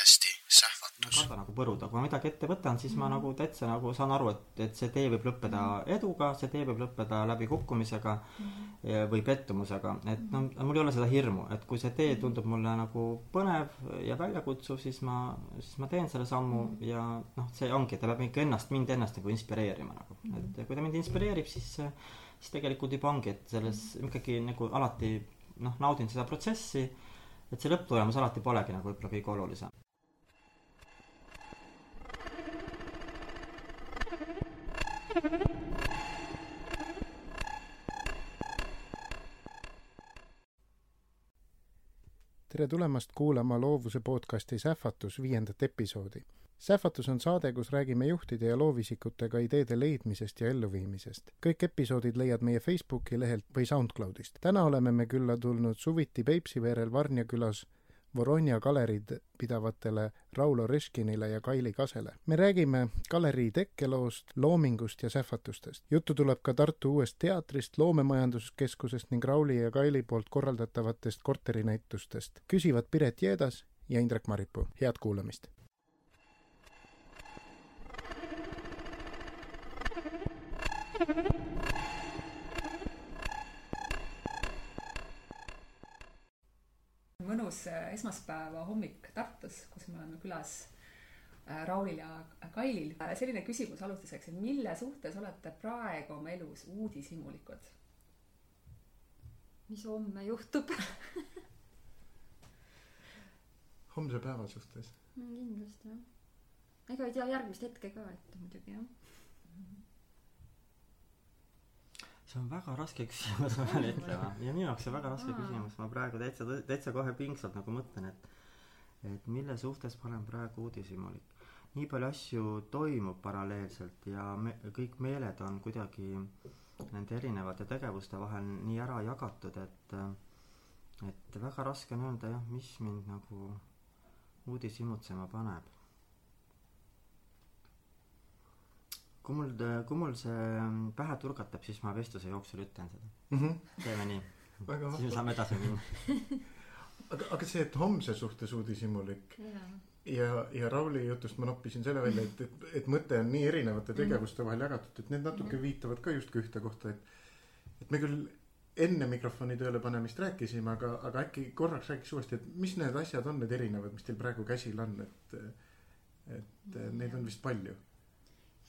podcasti Sähvatus. karda nagu põruda, kui ma midagi ette võtan, siis ma nagu täitsa nagu saan aru, et, et see tee võib lõppeda eduga, see tee võib lõppeda läbi kukkumisega ja- või pettumusega, et no mul ei ole seda hirmu, et kui see tee tundub mulle nagu põnev ja väljakutsuv, siis ma, siis ma teen selle sammu ja noh, see ongi, ta peab ikka ennast, mind ennast nagu inspireerima nagu, et kui ta mind inspireerib, siis siis tegelikult juba ongi, et selles ikkagi nagu alati noh, naudin seda protsessi, et see lõpptulemus alati polegi nagu võib-olla kõige olulisem. Tere tulemast kuulama loovuse podcasti Sähvatus viiendat episoodi. sähvatus on saade, kus räägime juhtide ja loovisikutega ideede leidmisest ja elluviimisest. kõik episoodid leiad meie Facebooki lehelt või SoundCloudist. täna oleme me külla tulnud suviti Peipsiveerel Varnja külas Voronja galeriid pidavatele Raulo Reškinile ja Kaili Kasele. me räägime galerii tekkeloost, loomingust ja sähvatustest. juttu tuleb ka Tartu Uuest Teatrist, Loomemajanduskeskusest ning Rauli ja Kaili poolt korraldatavatest korterinäitustest. küsivad Piret Jeedas ja Indrek Maripuu. head kuulamist! Mõnus äh, esmaspäeva hommik Tartus, kus me oleme külas äh, Raulil ja Kailil. Äh, selline küsimus alustuseks, et mille suhtes olete praegu oma elus uudishimulikud? mis homme juhtub homse päeva suhtes. kindlasti jah. ega ei tea järgmist hetke ka ette muidugi jah. See on väga raske küsimus ma pean ütlema. Ja minu jaoks see on väga raske küsimus. Ma praegu täitsa täitsa kohe pingsalt nagu mõtlen et et mille suhtes ma olen praegu uudishimulik nii palju asju toimub paralleelselt ja me kõik meeled on kuidagi nende erinevate tegevuste vahel nii ära jagatud et et väga raske on öelda jah mis mind nagu uudishimutsema paneb kui mul kui mul see pähe turgatab siis ma vestluse jooksul ütlen seda mm. -hmm. teeme nii siis me saame edasi minna aga, aga see, et homse suhtes uudishimulik jaa. ja, ja Rauli jutust ma noppisin selle välja, et, et, et mõte on nii erinevate tegevuste vahel jagatud, et need natuke viitavad ka justkui ühte kohta, et et me küll enne mikrofoni tööle panemist rääkisime, aga, aga äkki korraks räägiks uuesti, et mis need asjad on, need erinevad, mis teil praegu käsil on, et et neid on vist palju.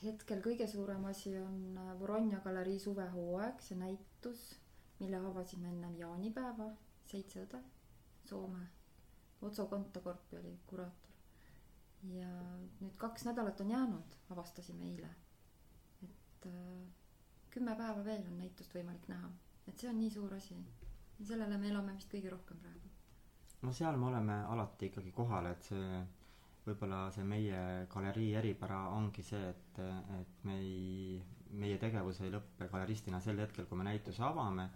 Hetkel kõige suurem asi on äh, Voronja galerii suvehooaeg, see näitus, mille avasime ennem jaanipäeva, Seitse õde, Soome. Otso Kontakorpi oli kuraator. ja nüüd kaks nädalat on jäänud, avastasime eile. et äh, kümme päeva veel on näitust võimalik näha, et see on nii suur asi. sellele me elame vist kõige rohkem praegu. no seal me oleme alati ikkagi kohal et see võib-olla see meie galerii eripära ongi see et et me ei meie tegevus ei lõppe galeristina sel hetkel kui me näituse avame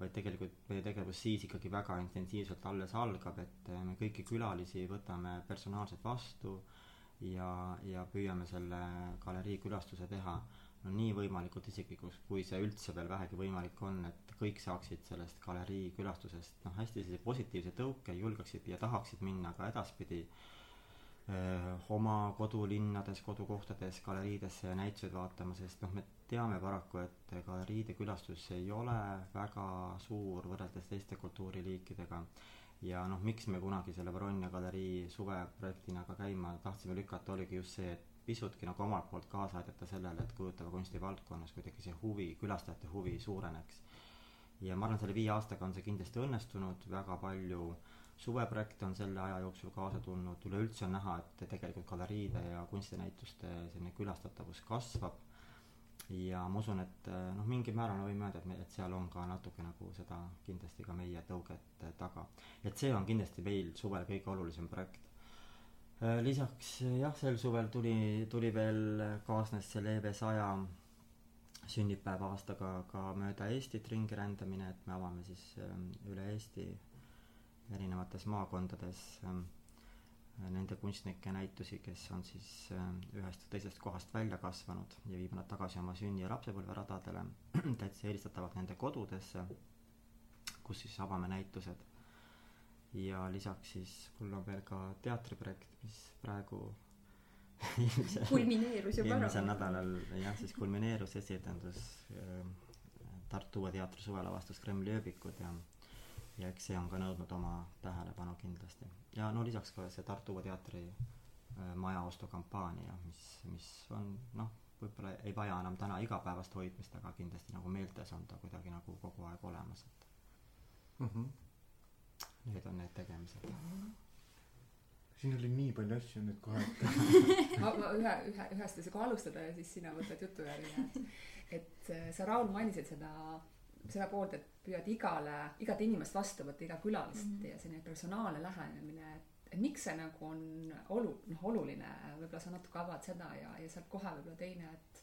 vaid tegelikult meie tegevus siis ikkagi väga intensiivselt alles algab et me kõiki külalisi võtame personaalselt vastu ja ja püüame selle galerii külastuse teha. No nii võimalikult isiklikuks kui see üldse veel vähegi võimalik on et kõik saaksid sellest galerii külastusest noh hästi sellise positiivse tõuke julgeksid ja tahaksid minna ka edaspidi öö, oma kodulinnades kodukohtades galeriidesse ja näituseid vaatama sest noh me teame paraku et galeriide külastus ei ole väga suur võrreldes teiste kultuuriliikidega. Ja noh miks me kunagi selle Voronja galerii suveprojektina ka käima tahtsime lükata oligi just see et pisutki nagu omalt poolt kaasa aidata sellele et kujutava kunsti valdkonnas kuidagi see huvi külastajate huvi suureneks. Ja ma arvan selle viie aastaga on see kindlasti õnnestunud väga palju suveprojekte on selle aja jooksul kaasa tulnud. Üleüldse on näha et tegelikult galeriide ja kunstinäituste selline külastatavus kasvab. Ja ma usun et noh mingil määral me võime öelda et me et seal on ka natuke nagu seda kindlasti ka meie tõuget taga. Et see on kindlasti meil suvel kõige olulisem projekt. Lisaks jah sel suvel tuli tuli veel kaasnes selle EV saja sünnipäeva aastaga ka mööda Eestit ringi rändamine et me avame siis üle Eesti erinevates maakondades nende kunstnike näitusi kes on siis ühest või teisest kohast välja kasvanud ja viime nad tagasi oma sünni ja lapsepõlve radadele täitsa eelistatavalt nende kodudesse kus siis avame näitused ja lisaks siis mul on veel ka teatriprojekt, mis praegu kulmineerus juba ära. eelmisel nädalal jah, siis kulmineerus esietendus äh, Tartu Uue Teatri suvelavastus Kremli ööbikud ja ja eks see on ka nõudnud oma tähelepanu kindlasti. ja no lisaks ka see Tartu Uue Teatri äh, maja ostukampaania, mis, mis on noh, võib-olla ei vaja enam täna igapäevast hoidmist, aga kindlasti nagu meeltes on ta kuidagi nagu kogu aeg olemas, et mm. -hmm. Need on need tegemised siin oli nii palju asju nüüd kohe ma, ma ühe, ühe, ühest ei saa kohe alustada ja siis sina võtad jutu järgi, et et äh, sa, Raul, mainisid seda, seda poolt, et püüad igale, igat inimest vastu võtta, iga külalist mm -hmm. ja selline personaalne lähenemine, et et miks see nagu on olu-, noh, oluline, võib-olla sa natuke avad seda ja, ja sealt kohe võib-olla teine, et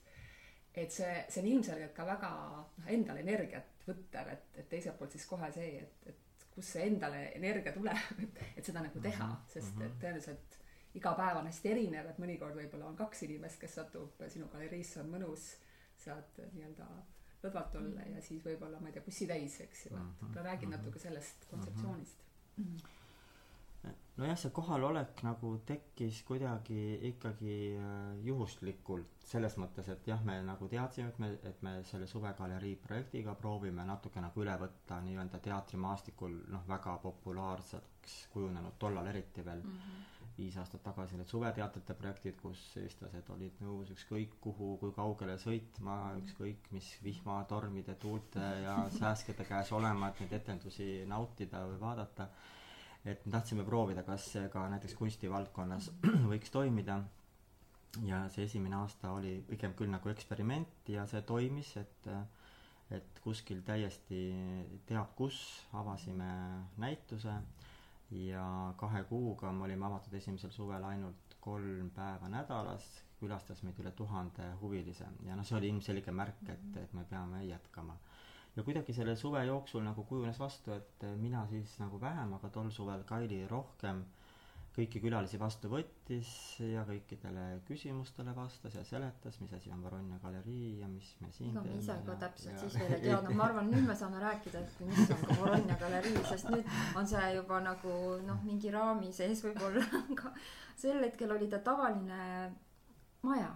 et see, see on ilmselgelt ka väga noh, endale energiat võttev, et, et teiselt poolt siis kohe see, et, et kust see endale energia tuleb, et, et seda nagu teha, mhm, sest et mhm. tõenäoliselt iga päev on hästi erinev, et mõnikord võib-olla on kaks inimest, kes satub sinu galeriisse, on mõnus sealt nii-öelda lõdvalt olla mm -hmm. ja siis võib-olla, ma ei tea, bussitäis, eks ju, et võib-olla räägi natuke sellest kontseptsioonist mm. -hmm nojah, see kohalolek nagu tekkis kuidagi ikkagi äh, juhuslikult, selles mõttes, et jah, me nagu teadsime, et me, et me selle suvegalerii projektiga proovime natuke nagu üle võtta nii-öelda teatrimaastikul noh, väga populaarseks kujunenud, tollal eriti veel mm, -hmm. Viis aastat tagasi need suveteatrite projektid, kus eestlased olid nõus ükskõik kuhu, kui kaugele sõitma, ükskõik mis vihmatormide, tuulte ja sääskede käes olema, et neid etendusi nautida või vaadata et me tahtsime proovida, kas see ka näiteks kunstivaldkonnas võiks toimida. ja see esimene aasta oli pigem küll nagu eksperiment ja see toimis, et et kuskil täiesti teab kus avasime näituse ja kahe kuuga me olime avatud esimesel suvel ainult kolm päeva nädalas, külastas meid üle tuhande huvilise. Ja noh, see oli ilmselge märk, et, et me peame jätkama. Ja kuidagi selle suve jooksul nagu kujunes vastu, et mina siis nagu vähem, aga tol suvel Kaili rohkem kõiki külalisi vastu võttis ja kõikidele küsimustele vastas ja seletas, mis asi on Varonia galerii ja mis me siin ega me ise ka täpselt ja... siis veel ei teadnud, ma arvan, nüüd me saame rääkida, et mis on ka Varonia galerii, sest nüüd on see juba nagu noh, mingi raami sees võib-olla, aga sel hetkel oli ta tavaline maja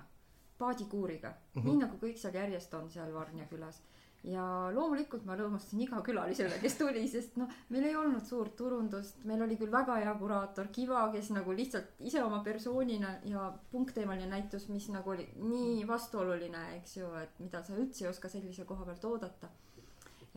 paadikuuriga mm, -hmm. nii nagu kõik seal järjest on seal Varnja külas ja loomulikult ma rõõmustasin iga külalisele, kes tuli, sest noh, meil ei olnud suurt turundust, meil oli küll väga hea kuraator Kiva, kes nagu lihtsalt ise oma persoonina ja punkteemaline näitus, mis nagu oli nii vastuoluline, eks ju, et mida sa üldse ei oska sellise koha pealt oodata.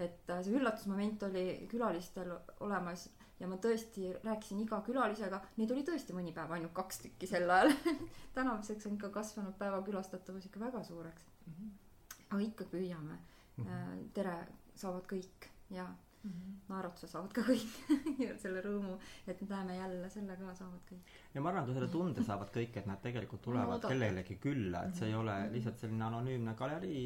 et äh, see üllatusmoment oli külalistel olemas ja ma tõesti rääkisin iga külalisega, neid oli tõesti mõni päev ainult kaks tükki sel ajal tänaseks on ikka kasvanud päeva külastatavus ikka väga suureks. -hmm. aga ikka püüame. Tere saavad kõik ja mm -hmm. naeratuse saavad ka kõik ja selle rõõmu, et me näeme jälle, selle ka saavad kõik. ja ma arvan, kui selle tunde saavad kõik, et nad tegelikult tulevad no, kellelegi külla, et see ei ole mhm. lihtsalt selline anonüümne galerii,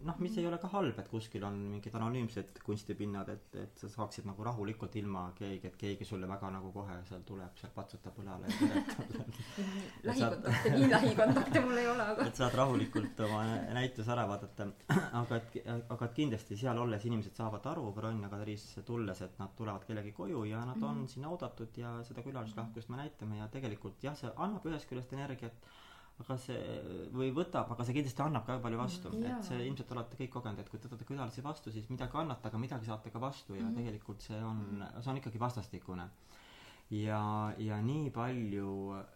noh, mis ei ole ka halb, et kuskil on mingid anonüümsed kunstipinnad, et, et sa saaksid nagu rahulikult ilma keegi, et keegi sulle väga nagu kohe seal tuleb, seal patsutab õlale ja teretab lähikontakte, nii lähikontakte mul ei ole, aga et saad rahulikult oma näituse ära vaadata. aga et, aga et kindlasti seal olles inimesed saavad aru Verona galeriisse tulles, et nad tulevad kellegi koju ja nad on mm -hmm. sinna oodatud ja seda külalislahkust me näitame ja tegelikult jah, see annab ühest küljest energiat aga see, või võtab, aga see kindlasti annab ka palju vastu mm,. et see ilmselt olete kõik kogenud, et kui te võtate külalisi vastu, siis midagi annate, aga midagi saate ka vastu ja mm. tegelikult see on, see on ikkagi vastastikune. Ja, ja nii palju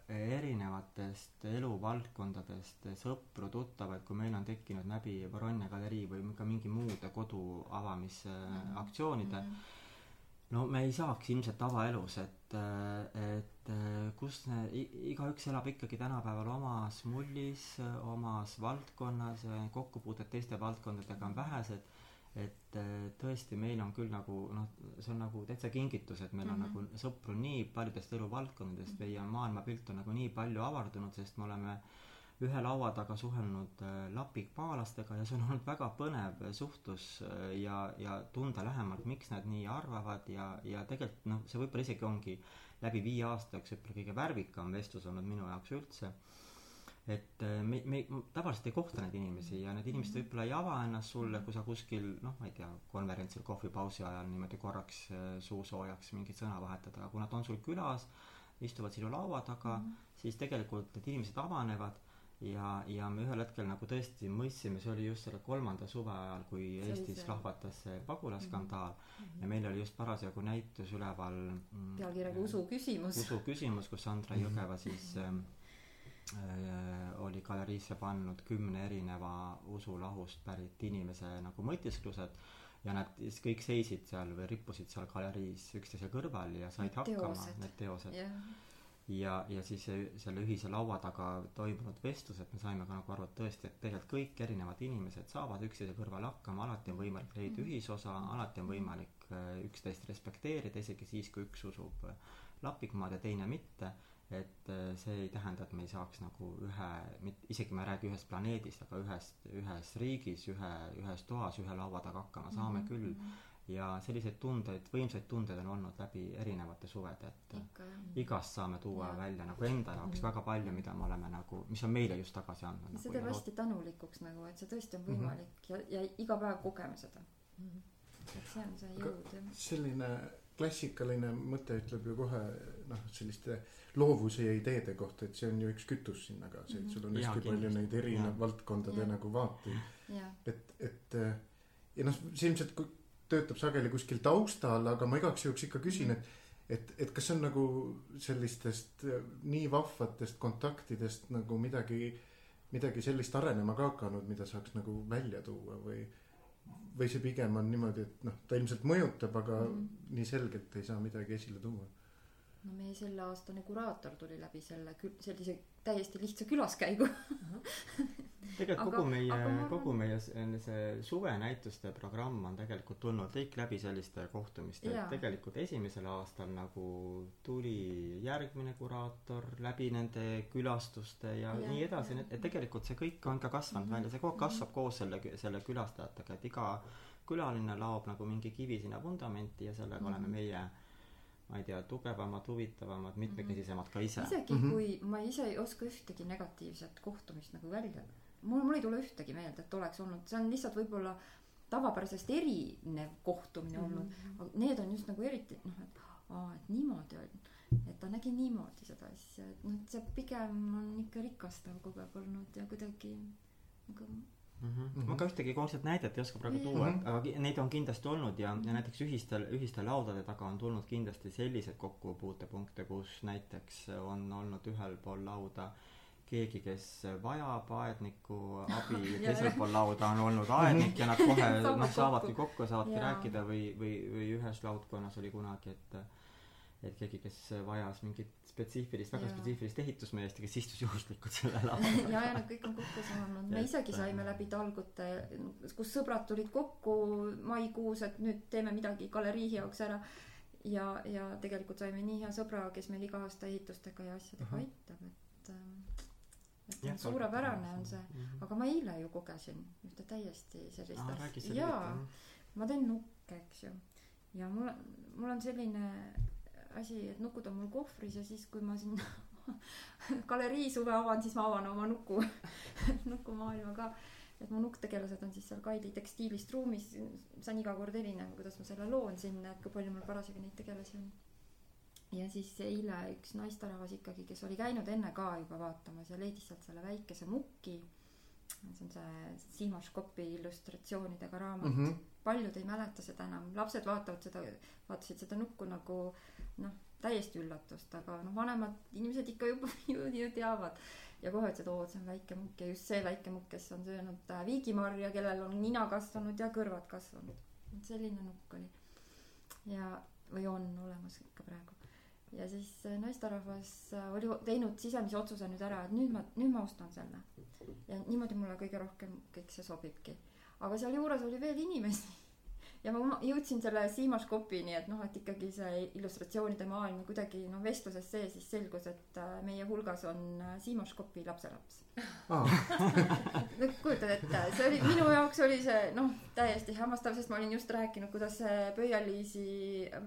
erinevatest eluvaldkondadest sõpru, tuttavaid, kui meil on tekkinud läbi Voronja galerii või ka mingi muude kodu avamisaktsioonide mm. -hmm no me ei saaks ilmselt tavaelus, et, et kus need, igaüks elab ikkagi tänapäeval omas mullis, omas valdkonnas, kokkupuuted teiste valdkondadega on vähesed. Et tõesti, meil on küll nagu noh, see on nagu täitsa kingitus, et meil on mm -hmm. nagu sõpru nii paljudest eluvaldkondadest, meie maailmapilt on nagu nii palju avardunud, sest me oleme äh, ühe laua taga suhelnud äh, lapikmaalastega ja see on olnud väga põnev suhtlus äh, ja, ja tunda lähemalt, miks nad nii arvavad ja, ja tegelikult noh, see võib-olla isegi ongi läbi viie aasta üks võib-olla kõige värvikam vestlus olnud minu jaoks üldse. Et äh, me, me tavaliselt ei kohta neid inimesi ja need inimesed võib-olla ei ava ennast sulle, kui sa kuskil noh, ma ei tea, konverentsil kohvipausi ajal niimoodi korraks äh, suusoojaks mingit sõna vahetada, aga kui nad on sul külas, istuvad sinu laua taga mm, -hmm. siis tegelikult need inimesed avanevad ja, ja me ühel hetkel nagu tõesti mõistsime, see oli just selle kolmanda suve ajal, kui see Eestis see. lahvatas see pagulaskandaal mm -hmm. ja meil oli just parasjagu näitus üleval mm, pealkirjaga Usu küsimus. usu küsimus, kus Sandra Jõgeva siis äh, äh, oli galeriisse pannud kümne erineva usulahust pärit inimese nagu mõtisklused ja nad siis kõik seisid seal või rippusid seal galeriis üksteise kõrval ja said need hakkama, need teosed yeah ja, ja siis selle ühise laua taga toimunud vestlused, me saime ka nagu aru, et tõesti, et tegelikult kõik erinevad inimesed saavad üksteise kõrval hakkama, alati on võimalik leida mhm. ühisosa, alati on võimalik äh, üksteist respekteerida, isegi siis, kui üks usub äh, lapikmaad ja teine mitte. Et äh, see ei tähenda, et me ei saaks nagu ühe, mitte, isegi ma ei räägi ühest planeedist, aga ühest, ühes riigis, ühe, ühes toas, ühe laua taga hakkama saame mm -hmm. küll ja selliseid tundeid, võimsaid tundeid on olnud läbi erinevate suvede, et Ikka, igast saame tuua ja. välja nagu enda jaoks mm -hmm. väga palju, mida me oleme nagu, mis on meile just tagasi andnud. see nagu, teeb hästi tänulikuks nagu, et see tõesti on mhm. võimalik mm -hmm. ja, ja iga päev kogeme seda mm. -hmm. et see on see jõud jah. selline klassikaline mõte ütleb ju kohe noh, selliste loovuse ja ideede kohta, et see on ju üks kütus sinna ka, see, et sul on hästi palju neid erineva valdkondade nagu vaateid. et, et ja noh, see ilmselt töötab sageli kuskil taustal, aga ma igaks juhuks ikka küsin, et et, et kas see on nagu sellistest nii vahvatest kontaktidest nagu midagi, midagi sellist arenema ka hakanud, mida saaks nagu välja tuua või või see pigem on niimoodi, et noh, ta ilmselt mõjutab, aga mm. nii selgelt ei saa midagi esile tuua no meie selleaastane kuraator tuli läbi selle kül-, sellise täiesti lihtsa külaskäigu tegelikult kogu meie, kogu meie see suvenäituste programm on tegelikult tulnud kõik läbi selliste kohtumiste, et tegelikult esimesel aastal nagu tuli järgmine kuraator läbi nende külastuste ja, ja nii edasi, et tegelikult see kõik on ka kasvanud mm -hmm. välja, see kogu aeg kasvab mm -hmm. koos selle, selle külastajatega, et iga külaline laob nagu mingi kivi sinna vundamenti ja sellega mm -hmm. oleme meie ma ei tea, tugevamad, huvitavamad, mitmekesisemad ka ise. isegi mm -hmm. kui ma ise ei oska ühtegi negatiivset kohtumist nagu välja, mul, mul ei tule ühtegi meelde, et oleks olnud, see on lihtsalt võib-olla tavapärasest erinev kohtumine mm -hmm. olnud, aga need on just nagu eriti noh, et aa, et niimoodi on, et ta nägi niimoodi seda asja, et noh, et see pigem on ikka rikastav kogu aeg olnud ja kuidagi nagu mm. -hmm. ma ka ühtegi konkreetset näidet ei oska praegu tuua mm, -hmm. aga neid on kindlasti olnud ja, ja näiteks ühistel, ühistel laudade taga on tulnud kindlasti selliseid kokkupuutepunkte, kus näiteks on olnud ühel pool lauda keegi, kes vajab aedniku abi teisel pool lauda on olnud aednik ja nad kohe noh, saavadki kokku saavadki ja. rääkida või, või, või ühes laudkonnas oli kunagi, et et keegi, kes vajas mingit spetsiifilist, väga spetsiifilist ehitusmeest ja kes istus juhuslikult selle laval ja, ja nad kõik on kokku saanud, me isegi saime läbi talgute, kus sõbrad tulid kokku maikuus, et nüüd teeme midagi galerii jaoks ära. ja, ja tegelikult saime nii hea sõbra, kes meil iga aasta ehitustega ja asjadega aitab, et ähm, et ja, suurepärane on see. Mm, -hmm. aga ma eile ju kogesin ühte täiesti sellist asja, jaa, ma teen nukke, eks ju. ja mul, mul on selline asi, et nukud on mul kohvris ja siis, kui ma sinna galerii suve avan, siis ma avan oma nuku nukumaailma ka. et mu nukktegelased on siis seal Kaidi tekstiilist ruumis, see on iga kord erinev, kuidas ma selle loon sinna, et kui palju mul parasjagu neid tegelasi on. ja siis eile üks naisterahvas ikkagi, kes oli käinud enne ka juba vaatamas ja leidis sealt selle väikese muki. see on see Siima Škopi illustratsioonidega raamat mm. -hmm. Paljud ei mäleta seda enam, lapsed vaatavad seda, vaatasid seda nukku nagu noh, täiesti üllatust, aga noh, vanemad inimesed ikka juba ju, ju teavad. ja kohe ütlesid, oo, see on väike mukk ja just see väike mukk, kes on söönud äh, viigimarja, kellel on nina kasvanud ja kõrvad kasvanud. selline nukk oli. ja, või on olemas ikka praegu. ja siis äh, naisterahvas äh, oli teinud sisemise otsuse nüüd ära, et nüüd ma, nüüd ma ostan selle. ja niimoodi mulle kõige rohkem kõik see sobibki. Aga sealjuures oli veel inimesi ja ma jõudsin selle Siima Škopini, et noh, et ikkagi see illustratsioonide maailm kuidagi noh, vestluses sees siis selgus, et äh, meie hulgas on äh, Siima Škopi lapselaps oh. kujutad ette, see oli minu jaoks oli see noh, täiesti hämmastav, sest ma olin just rääkinud, kuidas see Pöialiisi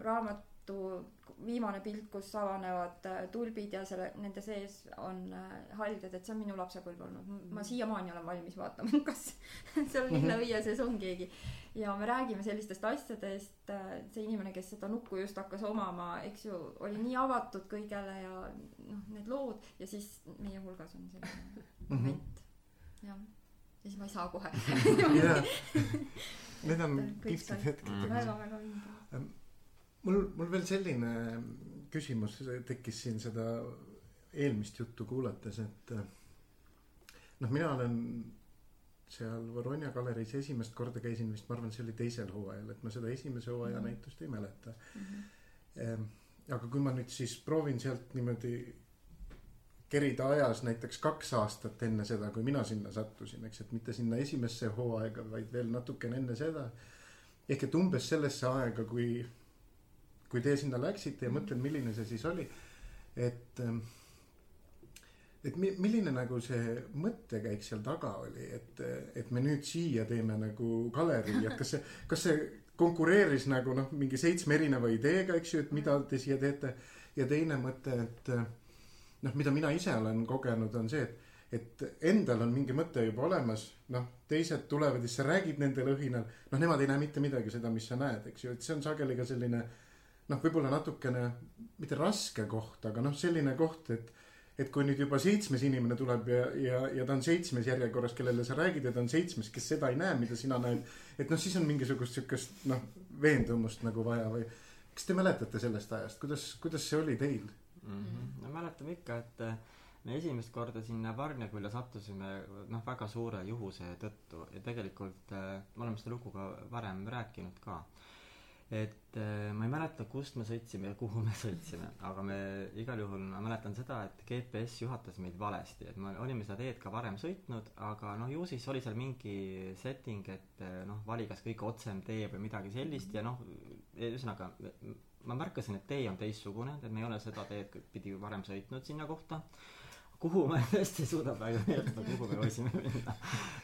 raamat Tartu viimane pilt, kus avanevad äh, tulbid ja selle, nende sees on äh, haldjad, et see on minu lapsepõlv olnud. ma siiamaani olen valmis vaatama, kas seal linnaõie sees on keegi. ja me räägime sellistest asjadest, see inimene, kes seda nukku just hakkas omama, eks ju, oli nii avatud kõigele ja noh, need lood ja siis meie hulgas on selline moment, jah. ja siis ma ei saa kohe. need on kihvtid hetked Mhm. väga-väga vinge. mul, mul veel selline küsimus tekkis siin seda eelmist juttu kuulates, et äh, noh, mina olen seal Voronja galeriis esimest korda käisin vist, ma arvan, see oli teisel hooajal, et ma seda esimese hooaja Mhm. näitust ei mäleta. Mhm. Ehm, aga kui ma nüüd siis proovin sealt niimoodi kerida ajas näiteks kaks aastat enne seda, kui mina sinna sattusin, eks, et mitte sinna esimesse hooaega, vaid veel natukene enne seda. ehk et umbes sellesse aega, kui, kui te sinna läksite ja mõtlen, milline see siis oli. et, et mi-, milline nagu see mõttekäik seal taga oli, et, et me nüüd siia teeme nagu galerii, et kas see, kas see konkureeris nagu noh, mingi seitsme erineva ideega, eks ju, et mida te siia teete. ja teine mõte, et noh, mida mina ise olen kogenud, on see, et, et endal on mingi mõte juba olemas, noh, teised tulevad ja siis sa räägid nende lõhinal, noh, nemad ei näe mitte midagi seda, mis sa näed, eks ju, et see on sageli ka selline noh, võib-olla natukene mitte raske koht, aga noh, selline koht, et et kui nüüd juba seitsmes inimene tuleb ja, ja, ja ta on seitsmes järjekorras, kellele sa räägid ja ta on seitsmes, kes seda ei näe, mida sina näed. et noh, siis on mingisugust siukest noh, veendumust nagu vaja või kas te mäletate sellest ajast, kuidas, kuidas see oli teil? mm. -hmm. no mäletame ikka, et äh, me esimest korda sinna Varnjakülla sattusime noh, väga suure juhuse tõttu ja tegelikult äh, me oleme seda lugu ka varem rääkinud ka. Et äh, ma ei mäleta, kust me sõitsime ja kuhu me sõitsime, aga me igal juhul ma mäletan seda, et GPS juhatas meid valesti, et me olime seda teed ka varem sõitnud, aga noh, ju siis oli seal mingi setting, et äh, noh, vali kas kõige otsem tee või midagi sellist ja noh, ühesõnaga ma märkasin, et tee on teistsugune, et me ei ole seda teed pidi varem sõitnud sinna kohta. Kuhu ma tõesti ei suuda praegu meenutada, kuhu me võisime minna.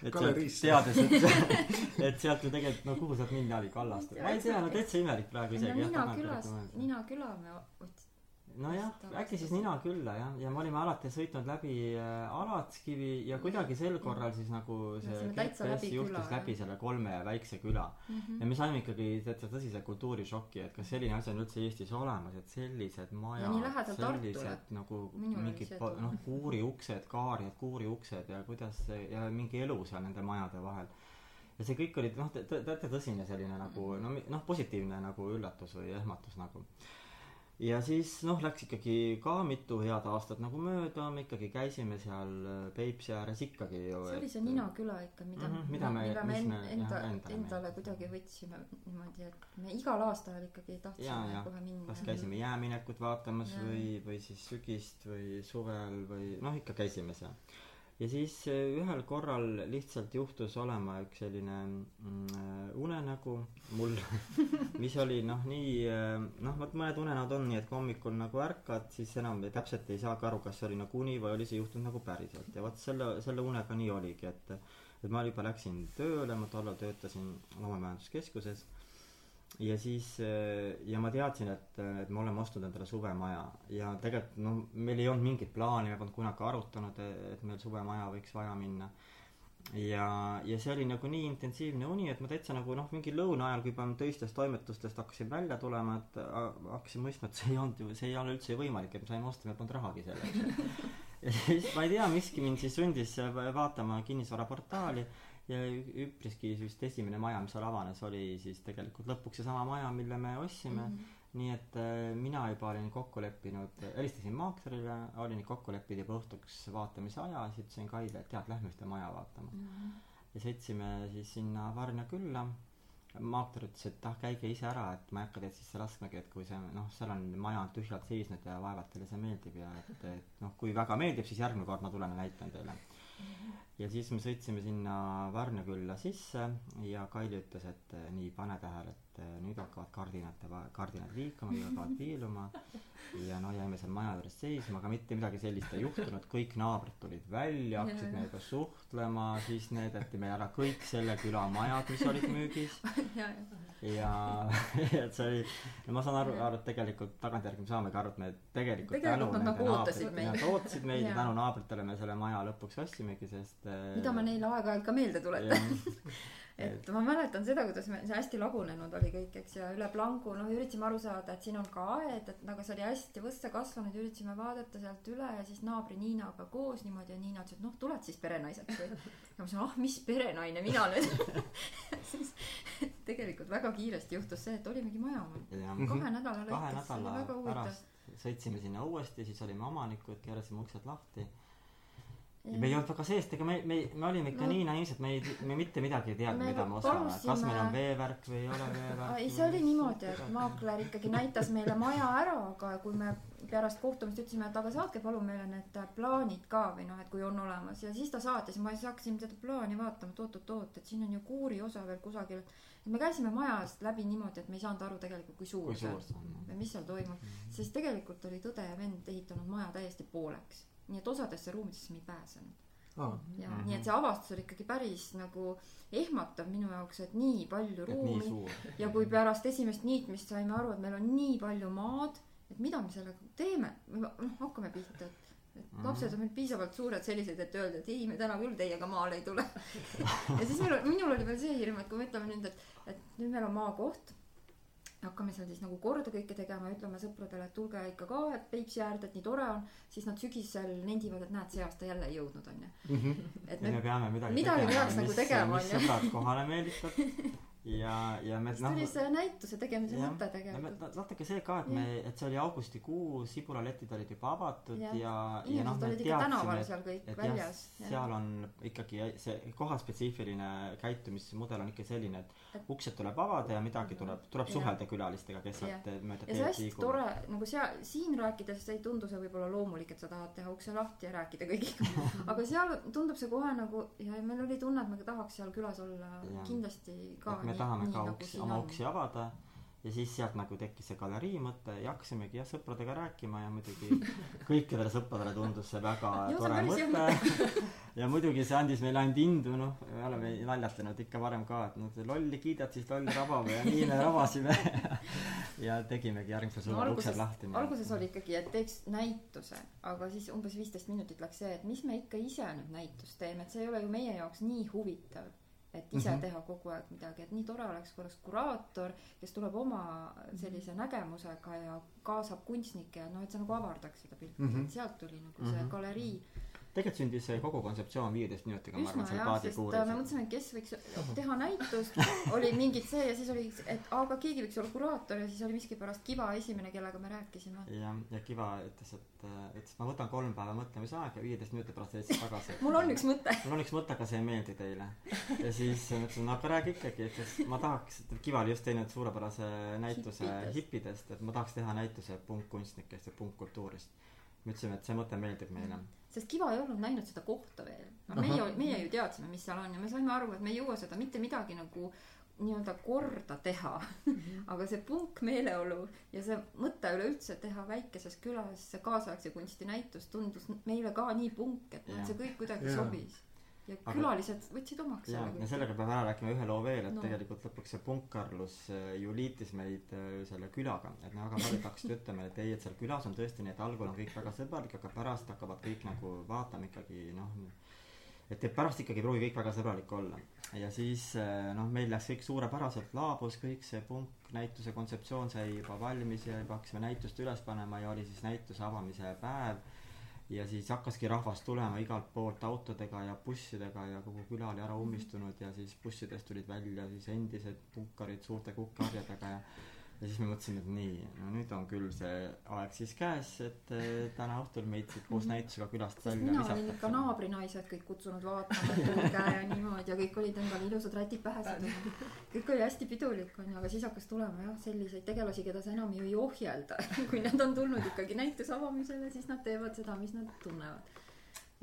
et sealt teades, et, et sealt ju tegelikult, no kuhu sealt minna oli, Kallaste, ma ei tea, no täitsa imelik praegu no isegi. Nina külas, Nina küla me ots-, nojah, äkki siis Nina külla jah, ja me olime alati sõitnud läbi äh, Alatskivi ja kuidagi sel korral siis nagu see täitsa GPS juhtis küla, läbi selle kolme väikse küla. Mhm. ja me saime ikkagi täitsa tõsise kultuurišoki, et kas selline asi on üldse Eestis olemas, et sellised majad, sellised nagu mingid noh, kuuriuksed, kaarjad, kuuriuksed ja kuidas see ja mingi elu seal nende majade vahel. ja see kõik oli noh, teate tõsine selline nagu no mi- noh, positiivne nagu üllatus või ehmatus nagu ja siis noh, läks ikkagi ka mitu head aastat nagu mööda, me ikkagi käisime seal äh, Peipsi ääres ikkagi ju. see oli see Nina küla ikka, mida Mhm, mida me- mida me me, enda, endale endale kuidagi võtsime niimoodi, et me igal aastal ikkagi ja, tahtsime ja kohe minna. kas käisime jääminekut vaatamas Jaa. või, või siis sügist või suvel või noh, ikka käisime seal. Ja siis eh, ühel korral lihtsalt juhtus olema üks selline mm, unenägu mul, mis oli noh, nii eh, noh, vot mõned unenäod on nii, et kui hommikul nagu ärkad, siis enam täpselt ei saagi aru, kas see oli nagu uni või oli see juhtunud nagu päriselt. Ja vot selle, selle unega nii oligi, et et ma juba läksin tööle, ma tollal töötasin loomemajanduskeskuses ja siis äh, ja ma teadsin, et, et me oleme ostnud endale suvemaja ja tegelikult no meil ei olnud mingit plaani, me polnud kunagi arutanud, et meil suvemaja võiks vaja minna. ja, ja see oli nagu nii intensiivne uni, et ma täitsa nagu noh, mingi lõuna ajal, kui juba töistest toimetustest hakkasin välja tulema, et hakkasin mõistma, et see ei olnud ju, see ei ole üldse võimalik, et me saime osta, meil polnud rahagi selleks. ja siis ma ei tea, miski mind siis sundis va- vaatama kinnisvaraportaali ja üpriski vist esimene maja, mis seal avanes, oli siis tegelikult lõpuks seesama maja, mille me ostsime mm. -hmm. nii et äh, mina juba olin kokku leppinud, helistasin maaklerile, olin kokku leppinud juba õhtuks vaatamise aja, siis ütlesin Kaile, et tead, lähme ühte maja vaatama. ja sõitsime siis sinna Varna külla. maakler ütles, et ah, käige ise ära, et ma ei hakka teid sisse laskmagi, et kui see noh, seal on maja on tühjalt seisnud ja vaevalt teile see meeldib ja et, et noh, kui väga meeldib, siis järgmine kord ma tulen ja näitan teile. Ja siis me sõitsime sinna Varna külla sisse ja Kaili ütles, et eh, nii, pane tähele, et eh, nüüd hakkavad kardinate, kardinad liikuma, kõik hakkavad piiluma. ja no jäime seal maja juures seisma, aga mitte midagi sellist ei juhtunud, kõik naabrid tulid välja, hakkasid meiega suhtlema, siis näidati meile ära kõik selle küla majad, mis olid müügis. ja, et see oli no ma saan aru aru et tegelikult tagantjärgi me saamegi aru et me tegelikult Tegelikult tänu nagu ootasid meid. nad ootasid meid ja tänu naabritele me selle maja lõpuks ostsimegi sest äh, mida ma neile aeg-ajalt ka meelde tuletan. et ma mäletan seda, kuidas me, see hästi lagunenud oli kõik, eks, ja üle plangu, noh, üritasime aru saada, et siin on ka aed, et nagu see oli hästi võssa kasvanud ja üritasime vaadata sealt üle ja siis naabri Niinaga koos niimoodi ja Niina ütles, et noh, tuled siis perenaiseks või. ja ma ütlesin, ah, mis perenaine mina nüüd. siis tegelikult väga kiiresti juhtus see, et olimegi majaomanik. ja kahe nädala lõikes, see oli väga huvitav. sõitsime sinna uuesti siis olime omanikud keerasime uksed lahti me ei olnud väga seest ega me me me olime ikka No- nii naiivsed me ei me mitte midagi ei teadnud mida me ostame kas meil on veevärk või ei ole veevärk ei, see oli niimoodi, et maakler ikkagi näitas meile maja ära, aga kui me pärast kohtumist ütlesime, et aga saatke palun meile need plaanid ka või noh, et kui on olemas. Ja siis ta saatis, ma siis hakkasin seda plaani vaatama, et oot-oot-oot, et siin on ju kuuri osa veel kusagil. et me käisime majast läbi niimoodi, et me ei saanud aru tegelikult, kui suur see on või mis seal toimub, sest tegelikult oli tõde ja vend ehitanud maja täiesti pooleks. Nii et osadesse ruumidesse me ei pääsenud. aa, ja Mhm. nii et see avastus oli ikkagi päris nagu ehmatav minu jaoks, et nii palju ruumi ja kui pärast esimest niitmist saime aru, et meil on nii palju maad, et mida me sellega teeme, noh, hakkame pihta, et, et Mhm. lapsed on meil piisavalt suured sellised, et öelda, et ei, me täna küll teiega maale ei tule. ja siis meil, minul oli veel see hirm, et kui me ütleme nüüd, et, et nüüd meil on maakoht, hakkame seal siis nagu korda kõike tegema ja ütleme sõpradele, et tulge ikka ka, et Peipsi äärde, et nii tore on, siis nad sügisel nendivad, et näed, see aasta jälle ei jõudnud, onju. et ja me me, peame midagi midagi tegema peaks nagu tegema, mis on ju. sõbrad kohale meelitab ja ja me siis tuli see näituse tegemise mõte tegelikult. natuke see ka et me et see oli augustikuu sibulatletid olid juba avatud ja ja, ja noh me teadsime kõik et jah seal on ikkagi see kohaspetsiifiline käitumismudel on ikka selline et Et- uksed tuleb avada ja midagi tuleb tuleb suhelda külalistega kes sealt mööda ja see teed hästi liiguvad. tore, nagu seal, siin rääkides ei tundu see võib-olla loomulik, et sa tahad teha ukse lahti ja rääkida kõigiga. aga seal tundub see kohe nagu ja meil oli tunne, et me tahaks seal külas olla Jah. kindlasti ka et me tahame ka nagu uksi oma uksi avada. Ja siis sealt nagu tekkis see galerii mõte ja hakkasimegi jah sõpradega rääkima ja muidugi kõikidele sõpradele tundus see väga on tore mõte. ja muidugi see andis meile ainult indu noh me oleme naljatlenud ikka varem ka et noh lolli kiidad siis loll rabab ja nii me rabasime. Ja tegimegi järgmisel no suvel uksed alguses lahti, alguses oli ikkagi, et teeks näituse, aga siis umbes viisteist minutit läks see, et mis me ikka ise nüüd näitust teeme, et see ei ole ju meie jaoks nii huvitav. Et ise mm Mhm. -hmm. teha kogu aeg midagi, et nii tore oleks, kui oleks kuraator, kes tuleb oma sellise nägemusega ja kaasab kunstnikke ja noh, et see nagu avardaks seda pilti mm, Mhm. -hmm. et sealt tuli nagu see Mhm. galerii tegelikult sündis see kogu kontseptsioon viieteist minutiga ma arvan seal jah, sest äh, me paadikuuris mõtlesime, et kes võiks teha näitust, oli mingid see ja siis oli, et aga keegi võiks olla kuraator ja siis oli miskipärast Kiva esimene, kellega me rääkisime. ja ja Kiva ütles et ütles ma võtan kolm päeva mõtlemisaega ja viieteist minuti pärast helistas tagasi et mul on üks mõte. mul on üks mõte, aga see ei meeldi teile. ja siis ma ütlesin, no aga räägi ikkagi, et sest ma tahaks, et Kiva oli just teinud suurepärase näituse Hippidest. hippidest, et ma tahaks teha näituse punkkunstnikest ja punkkultuurist. Me ütlesime, et see mõte meeldib meile. sest Kiva ei olnud näinud seda kohta veel. noh, meie, meie ju teadsime, mis seal on ja me saime aru, et me ei jõua seda mitte midagi nagu nii-öelda korda teha. aga see punkmeeleolu ja see mõte üleüldse teha väikeses külas kaasaegse kunsti näitus tundus meile ka nii punk, et et see kõik kuidagi Jaa. sobis. Ja Aga- külalised võtsid omaks ja, selle ja sellega peab ära rääkima ühe loo veel, et No. tegelikult lõpuks see punkkarlus äh, ju liitis meid äh, selle külaga, et no väga paljud hakkasid ütlema, et ei, et seal külas on tõesti nii, et algul on kõik väga sõbralik, aga pärast hakkavad kõik nagu vaatama ikkagi noh, et, et pärast ikkagi ei pruugi kõik väga sõbralik olla. ja siis äh, noh, meil läks kõik suurepäraselt, laabus kõik see punknäituse kontseptsioon sai juba valmis ja juba hakkasime näitust üles panema ja oli siis näituse avamise päev ja siis hakkaski rahvas tulema igalt poolt autodega ja bussidega ja kogu küla oli ära ummistunud ja siis bussidest tulid välja siis endised punkarid suurte kukkharjadega ja ja siis me mõtlesime, et nii, no nüüd on küll see aeg siis käes, et eh, täna õhtul meid siit koos näitusega külast sest välja mina olin ikka visatakse. naabrinaised kõik kutsunud vaatama, et tulge ja niimoodi ja kõik olid endale ilusad rätid pähe sidunud. kõik oli hästi pidulik onju, aga siis hakkas tulema jah selliseid tegelasi, keda sa enam ju ei ohjelda. kui nad on tulnud ikkagi näituse avamisele, siis nad teevad seda, mis nad tunnevad.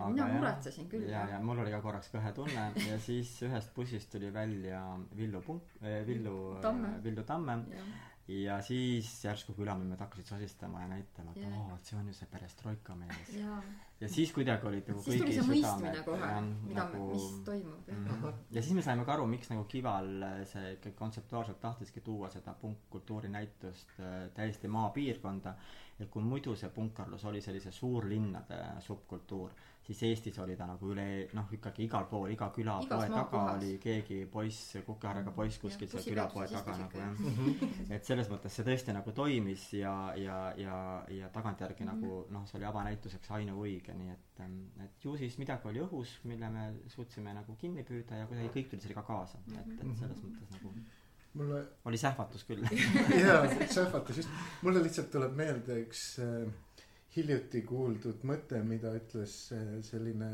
mina muretsesin küll ja, jah ja mul oli ka korraks kõhetunne ja siis ühest bussist tuli välja Villu Punk-, Villu Tamme., Villu Tamme jah. Ja siis järsku külamehed hakkasid sosistama ja näitama, et oo, see on ju see perestroika mees. ja siis kuidagi olid nagu kõigi südamed kohe mida nagu mis toimub jah Mhm. ja siis me saime ka aru, miks nagu Kival see ikkagi kontseptuaalselt tahtiski tuua seda punkkultuuri näitust äh, täiesti maapiirkonda, et kui muidu see punkkarlus oli sellise suurlinnade subkultuur, siis Eestis oli ta nagu üle, noh, ikkagi igal pool, iga küla Igas poe taga oli keegi poiss, kukeharjaga poiss kuskil seal külapoe taga nagu jah. et selles mõttes see tõesti nagu toimis ja, ja, ja, ja tagantjärgi Mhm. mm -hmm. nagu noh, see oli avanäituseks ainuõige, nii et, ähm, et ju siis midagi oli õhus, mille me suutsime nagu kinni püüda ja kuidagi kõik tuli sellega kaasa, et, et selles mõttes nagu mulle oli sähvatus küll. Jaa, sähvatas just, mulle lihtsalt tuleb meelde üks äh, hiljuti kuuldud mõte, mida ütles äh, selline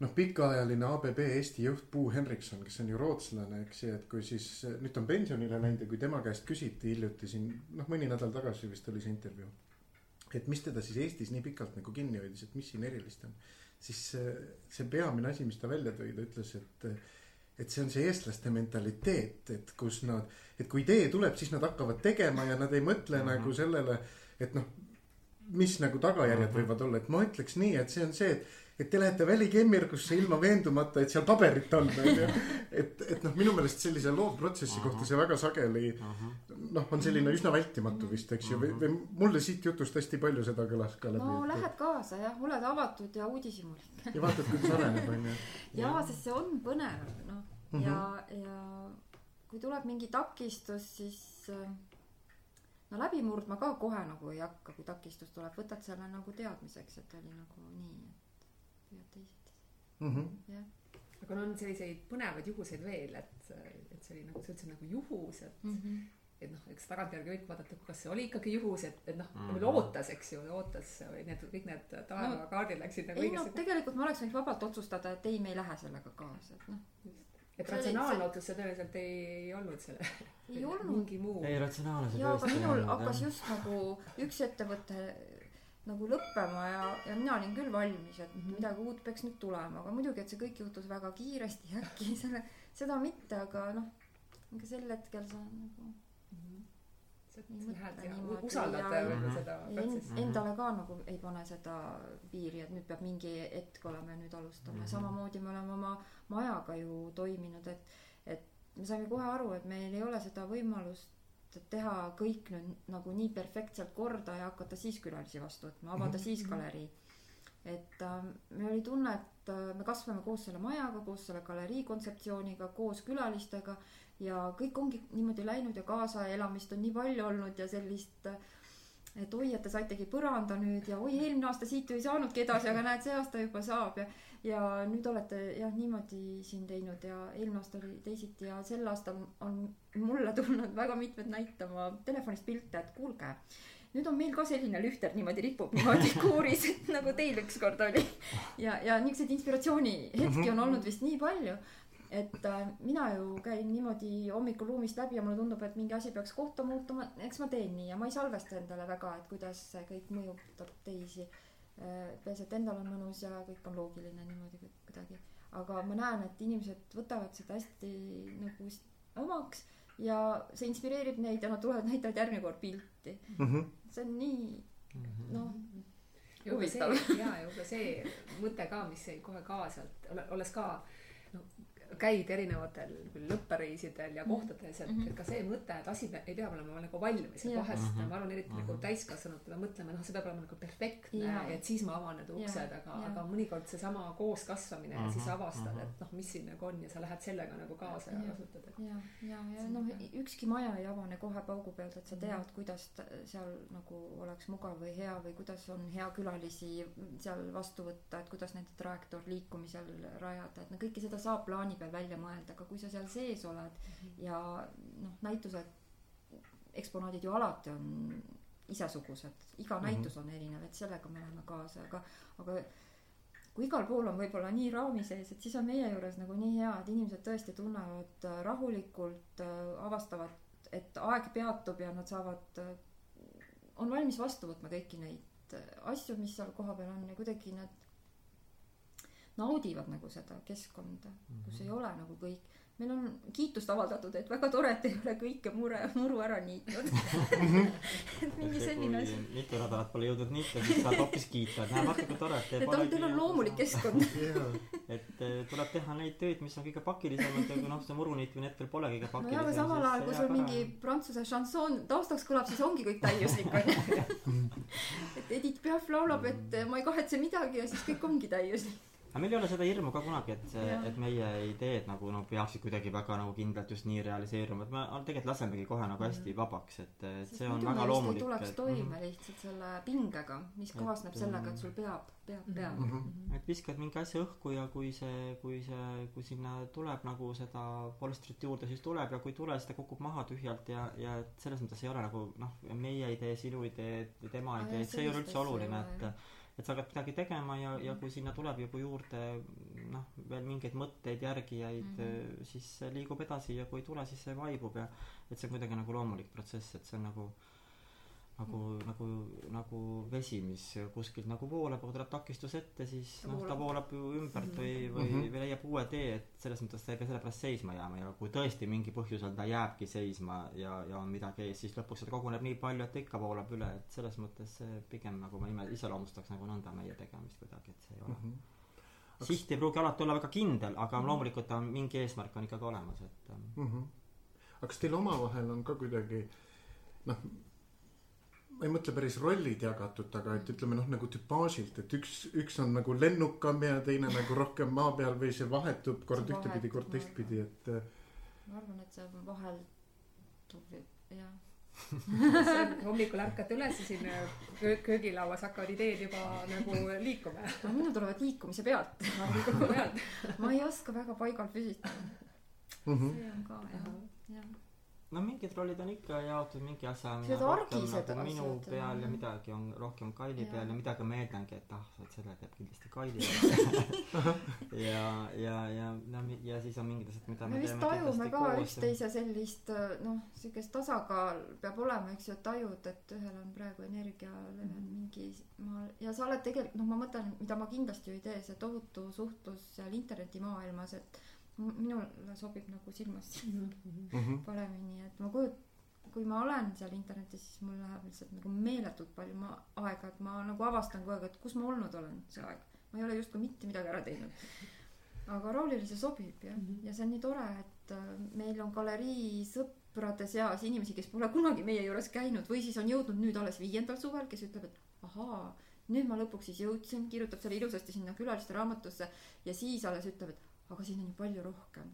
noh, pikaajaline ABB Eesti juht Puu Henrikson, kes on ju rootslane, eks ju, et kui siis äh, nüüd ta on pensionile läinud ja kui tema käest küsiti hiljuti siin noh, mõni nädal tagasi vist oli see intervjuu. et mis teda siis Eestis nii pikalt nagu kinni hoidis, et mis siin erilist on, siis äh, see peamine asi, mis ta välja tõi, ta ütles, et et see on see eestlaste mentaliteet, et kus nad, et kui idee tuleb, siis nad hakkavad tegema ja nad ei mõtle mm. -hmm. nagu sellele, et noh, mis nagu tagajärjed Mhm. võivad olla, et ma ütleks nii, et see on see, et et te lähete välikemmirgusse ilma veendumata, et seal paberit on, onju. et, et noh, minu meelest sellise loovprotsessi Ahah. kohta see väga sageli noh, on selline üsna vältimatu vist, eks ju, või, või mulle siit jutust hästi palju seda kõlas ka läbi no. lähed kaasa jah oled avatud ja uudishimulik ja vaatad, kuidas areneb, onju. jaa sest see on põnev noh Mhm. ja ja kui tuleb mingi takistus siis äh, no läbi murdma ka kohe nagu ei hakka kui takistus tuleb võtad selle nagu teadmiseks et oli nagu nii et püüad teisiti Mhm. jah aga no on selliseid põnevaid juhuseid veel, et, et see oli nagu, sa ütlesid nagu juhus, et mm -hmm. et noh, eks tagantjärgi võib vaadata, kas see oli ikkagi juhus, et, et noh mm. -hmm. ootas, eks ju, ootas, need kõik need taevakaardid läksid nagu ei no tegelikult ma oleks võinud vabalt otsustada et ei me ei lähe sellega kaasa et noh et ratsionaalne otsus see tõenäoliselt ei, ei olnud selle. ei olnud mingi muu. ei ratsionaalne see jaa aga tõesti ei minul hakkas just nagu üks ettevõte nagu lõppema ja, ja mina olin küll valmis, et Mhm. midagi uut peaks nüüd tulema, aga muidugi, et see kõik juhtus väga kiiresti äkki selle, seda mitte, aga noh, ega sel hetkel sa nagu niimoodi usaldad ja- võib-olla Mhm. seda en, protsessi. Mhm. endale ka nagu ei pane seda piiri, et nüüd peab mingi hetk olema ja nüüd alustame mm Mhm. -hmm., samamoodi me oleme oma majaga ju toiminud, et et me saime kohe aru, et meil ei ole seda võimalust teha kõik nüüd nagu nii perfektselt korda ja hakata siis külalisi vastu võtma, avada Mhm. siis galerii. et äh, meil oli tunne, et äh, me kasvame koos selle majaga, koos selle galerii kontseptsiooniga, koos külalistega ja kõik ongi niimoodi läinud ja kaasaelamist on nii palju olnud ja sellist et oi, et te saitegi põranda nüüd ja oi, eelmine aasta siit ju ei saanudki edasi, aga näed, see aasta juba saab ja ja nüüd olete jah niimoodi siin teinud ja eelmine aasta oli teisiti ja sel aastal on mulle tulnud väga mitmed näitama telefonist pilte, et kuulge, nüüd on meil ka selline lühter niimoodi ripub niimoodi kuuris, et nagu teil ükskord oli. ja, ja niisuguseid inspiratsioonihetki on olnud vist nii palju, et äh, mina ju käin niimoodi hommikul ruumist läbi ja mulle tundub, et mingi asi peaks kohta muutuma, eks ma teen nii ja ma ei salvesta endale väga, et kuidas see kõik mõjutab teisi. peaasi, et endal on mõnus ja kõik on loogiline niimoodi ku- kuidagi. aga ma näen, et inimesed võtavad seda hästi nagu omaks ja see inspireerib neid ja nad tulevad näitavad järgmine kord pilti. Mhm. see on nii Mhm. noh, ja huvitav. see, jaa, ja võib-olla see mõte ka, mis jäi kohe kaasa, olles ka käid erinevatel küll lõppereisidel ja Mhm. kohtades, et, Mhm. et ka see mõte, et asi ei pea olema nagu valmis, et vahest Mhm. ma arvan, eriti nagu Mhm. täiskasvanud peame mõtlema, noh, see peab olema nagu perfektne Jaa. ja et siis ma avan need uksed, aga, aga mõnikord seesama kooskasvamine ja siis Mhm, avastad, mhm. et noh, mis siin nagu on ja sa lähed sellega nagu kaasa ja kasutad, et ja, ja, ja noh ükski maja ei avane kohe paugu pealt, et sa Mhm. tead, kuidas seal nagu oleks mugav või hea või kuidas on hea külalisi seal vastu võtta, et kuidas nende trajektoor liikumisel rajada, et no kõike seda saab plaani peal välja mõelda, aga kui sa seal sees oled ja noh, näitused, eksponaadid ju alati on isesugused, iga Mhm. näitus on erinev, et sellega me läheme kaasa, aga, aga kui igal pool on võib-olla nii raami sees, et siis on meie juures nagu nii hea, et inimesed tõesti tunnevad rahulikult, avastavad, et aeg peatub ja nad saavad, on valmis vastu võtma kõiki neid asju, mis seal kohapeal on ja kuidagi nad naudivad nagu seda keskkonda, kus ei ole nagu kõik meil on kiitust avaldatud, et väga tore, et ei ole kõike mure, muru ära niitnud. et mingi selline asi. mitu nädalat pole jõudnud niita, siis saad hoopis kiita, et näe, vaata kui tore, et et on, teil on loomulik. keskkond. et eh, tuleb teha neid töid, mis on kõige pakilisemad ja kui noh, see muru niitmine hetkel pole kõige pakilisem. jaa, aga samal ajal, kui sul mingi prantsuse šansoon taustaks kõlab, siis ongi kõik täiuslik onju. et Edith Piaf laulab, et ma ei kahetse midagi ja siis kõik ongi täiuslik. Aga meil ei ole seda hirmu ka kunagi, et et meie ideed nagu no peaksid kuidagi väga nagu kindlalt just nii realiseeruma, et me tegelikult lasemegi kohe nagu hästi vabaks, et sest see on väga loomulik. tuleks toime lihtsalt selle pingega, mis Et, kaasneb sellega, ähm, et sul peab, peab, peab. Mhm. et viskad mingi asja õhku ja kui see, kui see, kui sinna tuleb nagu seda polstrit juurde, siis tuleb ja kui ei tule, siis ta kukub maha tühjalt ja, ja et selles mõttes ei ole nagu noh, meie idee, sinu idee, tema idee, et see ei ole üldse oluline, et et sa hakkad midagi tegema ja, ja kui sinna tuleb juba juurde noh, veel mingeid mõtteid, järgijaid mm, Mhm. -hmm. siis see liigub edasi ja kui ei tule, siis see vaibub ja et see on kuidagi nagu loomulik protsess, et see on nagu nagu, nagu, nagu vesi, mis kuskilt nagu voolab, aga tuleb takistus ette, siis Ta noh, ta voolab. ju ümbert või, või Mhm. või leiab uue tee, et selles mõttes ta ei pea sellepärast seisma jääma ja kui tõesti mingi põhjusel ta jääbki seisma ja, ja on midagi ees, siis lõpuks seda koguneb nii palju, et ta ikka voolab üle, et selles mõttes see pigem nagu ma ime, iseloomustaks nagu nõnda meie tegemist kuidagi, et see ei ole Mhm. siht ei pruugi alati olla väga kindel, aga loomulikult ta on mingi eesmärk on ikkagi olemas, et ähm, Mhm. aga kas teil omavahel on ka kuidagi noh, ma ei mõtle päris rollid jagatud, aga et ütleme noh, nagu tüpaažilt, et üks, üks on nagu lennukam ja teine nagu rohkem maa peal või see vahetub kord See ühtepidi, vahetub, kord ma teistpidi, et äh, ma arvan, et see vaheldub, jah. hommikul ärkate üles ja siin köö- köögilauas hakkavad ideed juba nagu liikuma. no minul tulevad liikumise pealt. ma ei oska väga paigal püsida. mhm. see on ka jah, jah. No mingid rollid on ikka jaotatud mingi asja Sellised argised nagu minu asjad, peal ja jah. midagi on rohkem Kaili Jaa. peal ja midagi ma eeldangi, et ah, et selle teeb kindlasti Kaili ja, ja, ja, ja, ja siis on mingid asjad, mida me me vist tajume ka üksteise sellist noh, siukest tasakaal peab olema, eks ju, et tajud, et ühel on praegu energia level mingi maal ja sa oled tegelikult noh, ma mõtlen, mida ma kindlasti ju ei tee, see tohutu suhtlus seal internetimaailmas, et minule sobib nagu silmast Mhm. paremini, et ma kujut-, kui ma olen seal internetis, siis mul läheb lihtsalt nagu meeletult palju ma- aega, et ma nagu avastan kogu aeg, et kus ma olnud olen see aeg. ma ei ole justkui mitte midagi ära teinud. aga Raulile see sobib jah, Mhm. ja see on nii tore, et äh, meil on galerii sõprade seas inimesi, kes pole kunagi meie juures käinud või siis on jõudnud nüüd alles viiendal suvel, kes ütleb, et ahaa, nüüd ma lõpuks siis jõudsin, kirjutab selle ilusasti sinna külaliste raamatusse ja siis alles ütleb, et aga siin on ju palju rohkem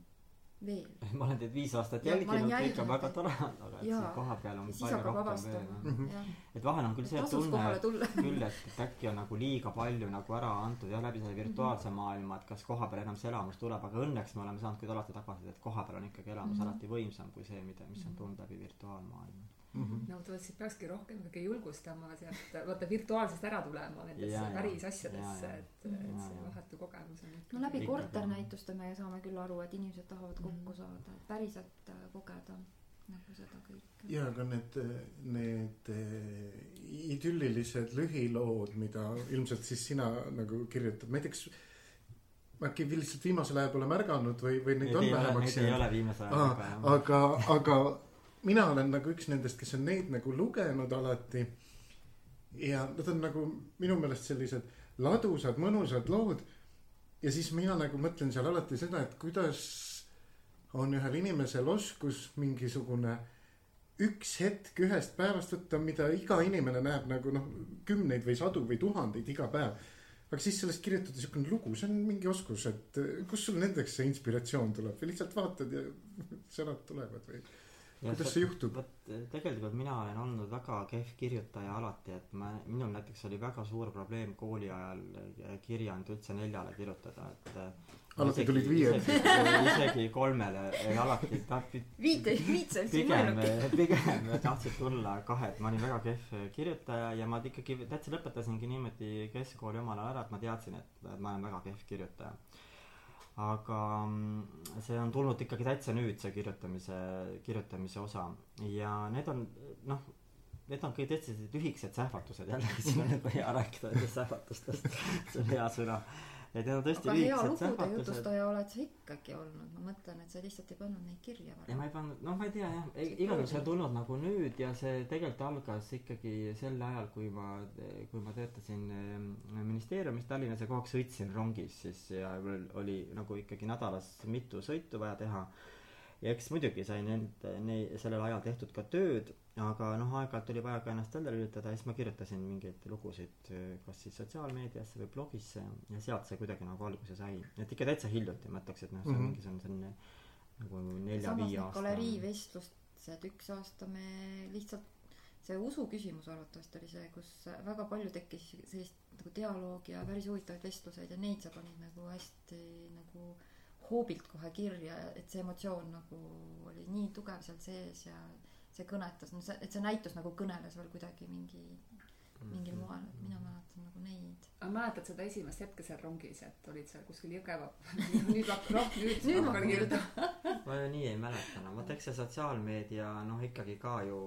veel. ma olen teid viis aastat Jah, jälginud, kõik on väga tore, aga et siin kohapeal on palju rohkem veel. Mhm. jah, et vahel on küll see tunne küll, et, et äkki on nagu liiga palju nagu ära antud jah, läbi selle virtuaalse maailma, et kas koha peal enam see elamus tuleb, aga õnneks me oleme saanud küll alati tagasisidet, et koha peal on ikkagi elamus Mhm. alati võimsam kui see, mida, mis on tulnud läbi virtuaalmaailma. Mhm. no vot, siis peakski rohkem ikkagi julgustama sealt, vaata virtuaalsest ära tulema nendesse päris asjadesse, et, et see vahetu kogemus on no läbi korternäituste me saame küll aru, et inimesed tahavad kokku Mhm. saada, et päriselt äh, kogeda nagu seda kõike. ja aga need, need eh, idüllilised lühilood, mida ilmselt siis sina nagu kirjutad, näiteks ma äkki lihtsalt viimasel ajal pole märganud või, või neid on ei vähemaks neid ei ole viimasel ajal aga, aga mina olen nagu üks nendest, kes on neid nagu lugenud alati. ja nad on nagu minu meelest sellised ladusad, mõnusad lood. ja siis mina nagu mõtlen seal alati seda, et kuidas on ühel inimesel oskus mingisugune üks hetk ühest päevast võtta, mida iga inimene näeb nagu noh, kümneid või sadu või tuhandeid iga päev. aga siis sellest kirjutada siukene lugu, see on mingi oskus, et kust sul nendeks see inspiratsioon tuleb või lihtsalt vaatad ja sõnad tulevad või kuidas see juhtub? vot tegelikult mina olen olnud väga kehv kirjutaja alati, et ma, minul näiteks oli väga suur probleem kooli ajal eh, kirjand üldse neljale kirjutada, et eh, Alati isegi- tulid viied. isegi, kolmele, alati ta viite, viit sa üldse ei pigem mõelnudki., pigem tahtsid tulla kahe, et ma olin väga kehv kirjutaja ja ma ikkagi täitsa lõpetasingi niimoodi keskkooli omal ajal ära, et ma teadsin, et et ma olen väga kehv kirjutaja. Aga mm, see on tulnud ikkagi täitsa nüüd, see kirjutamise, kirjutamise osa. Ja need on noh, need on kõik täitsa lühikesed sähvatused jällegi, siin on hea rääkida nendest sähvatustest, see on hea sõna et need on tõesti aga hea lugude jutustaja oled sa ikkagi olnud. Ma mõtlen et sa lihtsalt ei pannud neid kirja ja varem ma ei pannud noh ma ei tea jah. Igal juhul see on tulnud nagu nüüd ja see tegelikult algas ikkagi sel ajal kui ma kui ma töötasin eh, ministeeriumis Tallinnas ja kogu aeg sõitsin rongis siis ja mul oli nagu ikkagi nädalas mitu sõitu vaja teha ja eks muidugi sai nende nei- sellel ajal tehtud ka tööd aga noh aeg-ajalt oli vaja ka ennast välja lülitada ja siis ma kirjutasin mingeid lugusid eh, kas siis sotsiaalmeediasse või blogisse ja sealt see kuidagi nagu alguse sai et ikka täitsa hiljuti ma ütleks et noh see on Mhm. mingisugune selline nagu nelja-viie aasta galeriivestlused üks aasta me lihtsalt see usu küsimus arvatavasti oli see kus väga palju tekkis sellist nagu dialoogi ja päris huvitavaid vestluseid ja neid sa panid nagu hästi nagu hoobilt kohe kirja et see emotsioon nagu oli nii tugev seal sees ja see kõnetas no see et see näitus nagu kõneles veel kuidagi mingi mingil Mhm. moel et mina mäletan nagu neid aga mäletad seda esimest hetke seal rongis et olid seal kuskil Jõgeva nüüd hakkab noh nüüd Nüüd hakkan kirjutama ma ju nii ei mäleta enam vaata eks see sotsiaalmeedia noh ikkagi ka ju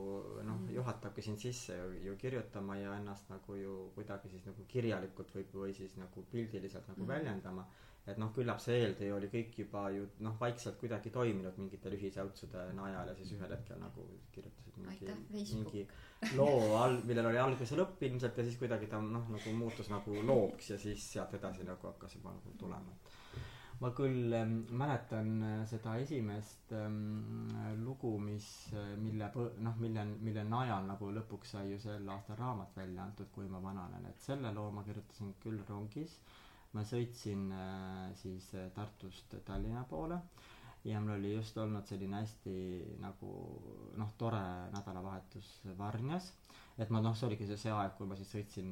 noh Mm. juhatabki sind sisse ju, ju kirjutama ja ennast nagu ju kuidagi siis nagu kirjalikult või või siis nagu pildiliselt nagu Mhm. väljendama et noh küllap see eeltöö oli kõik juba ju noh vaikselt kuidagi toiminud mingite lühisäutsude najal ja siis ühel hetkel nagu kirjutasid mingi mingi loo all millel oli algus ja lõpp ilmselt ja siis kuidagi ta noh nagu muutus nagu looks ja siis sealt edasi nagu hakkas juba nagu tulema. Ma küll ähm, mäletan äh, seda esimest ähm, lugu mis äh, mille noh mille mille najal nagu lõpuks sai ju sel aastal raamat välja antud kui ma vananen. Et selle loo ma kirjutasin küll rongis ma sõitsin äh, siis äh, Tartust Tallinna poole ja mul oli just olnud selline hästi nagu noh tore nädalavahetus Varnjas. Et ma noh see oligi see see aeg kui ma siis sõitsin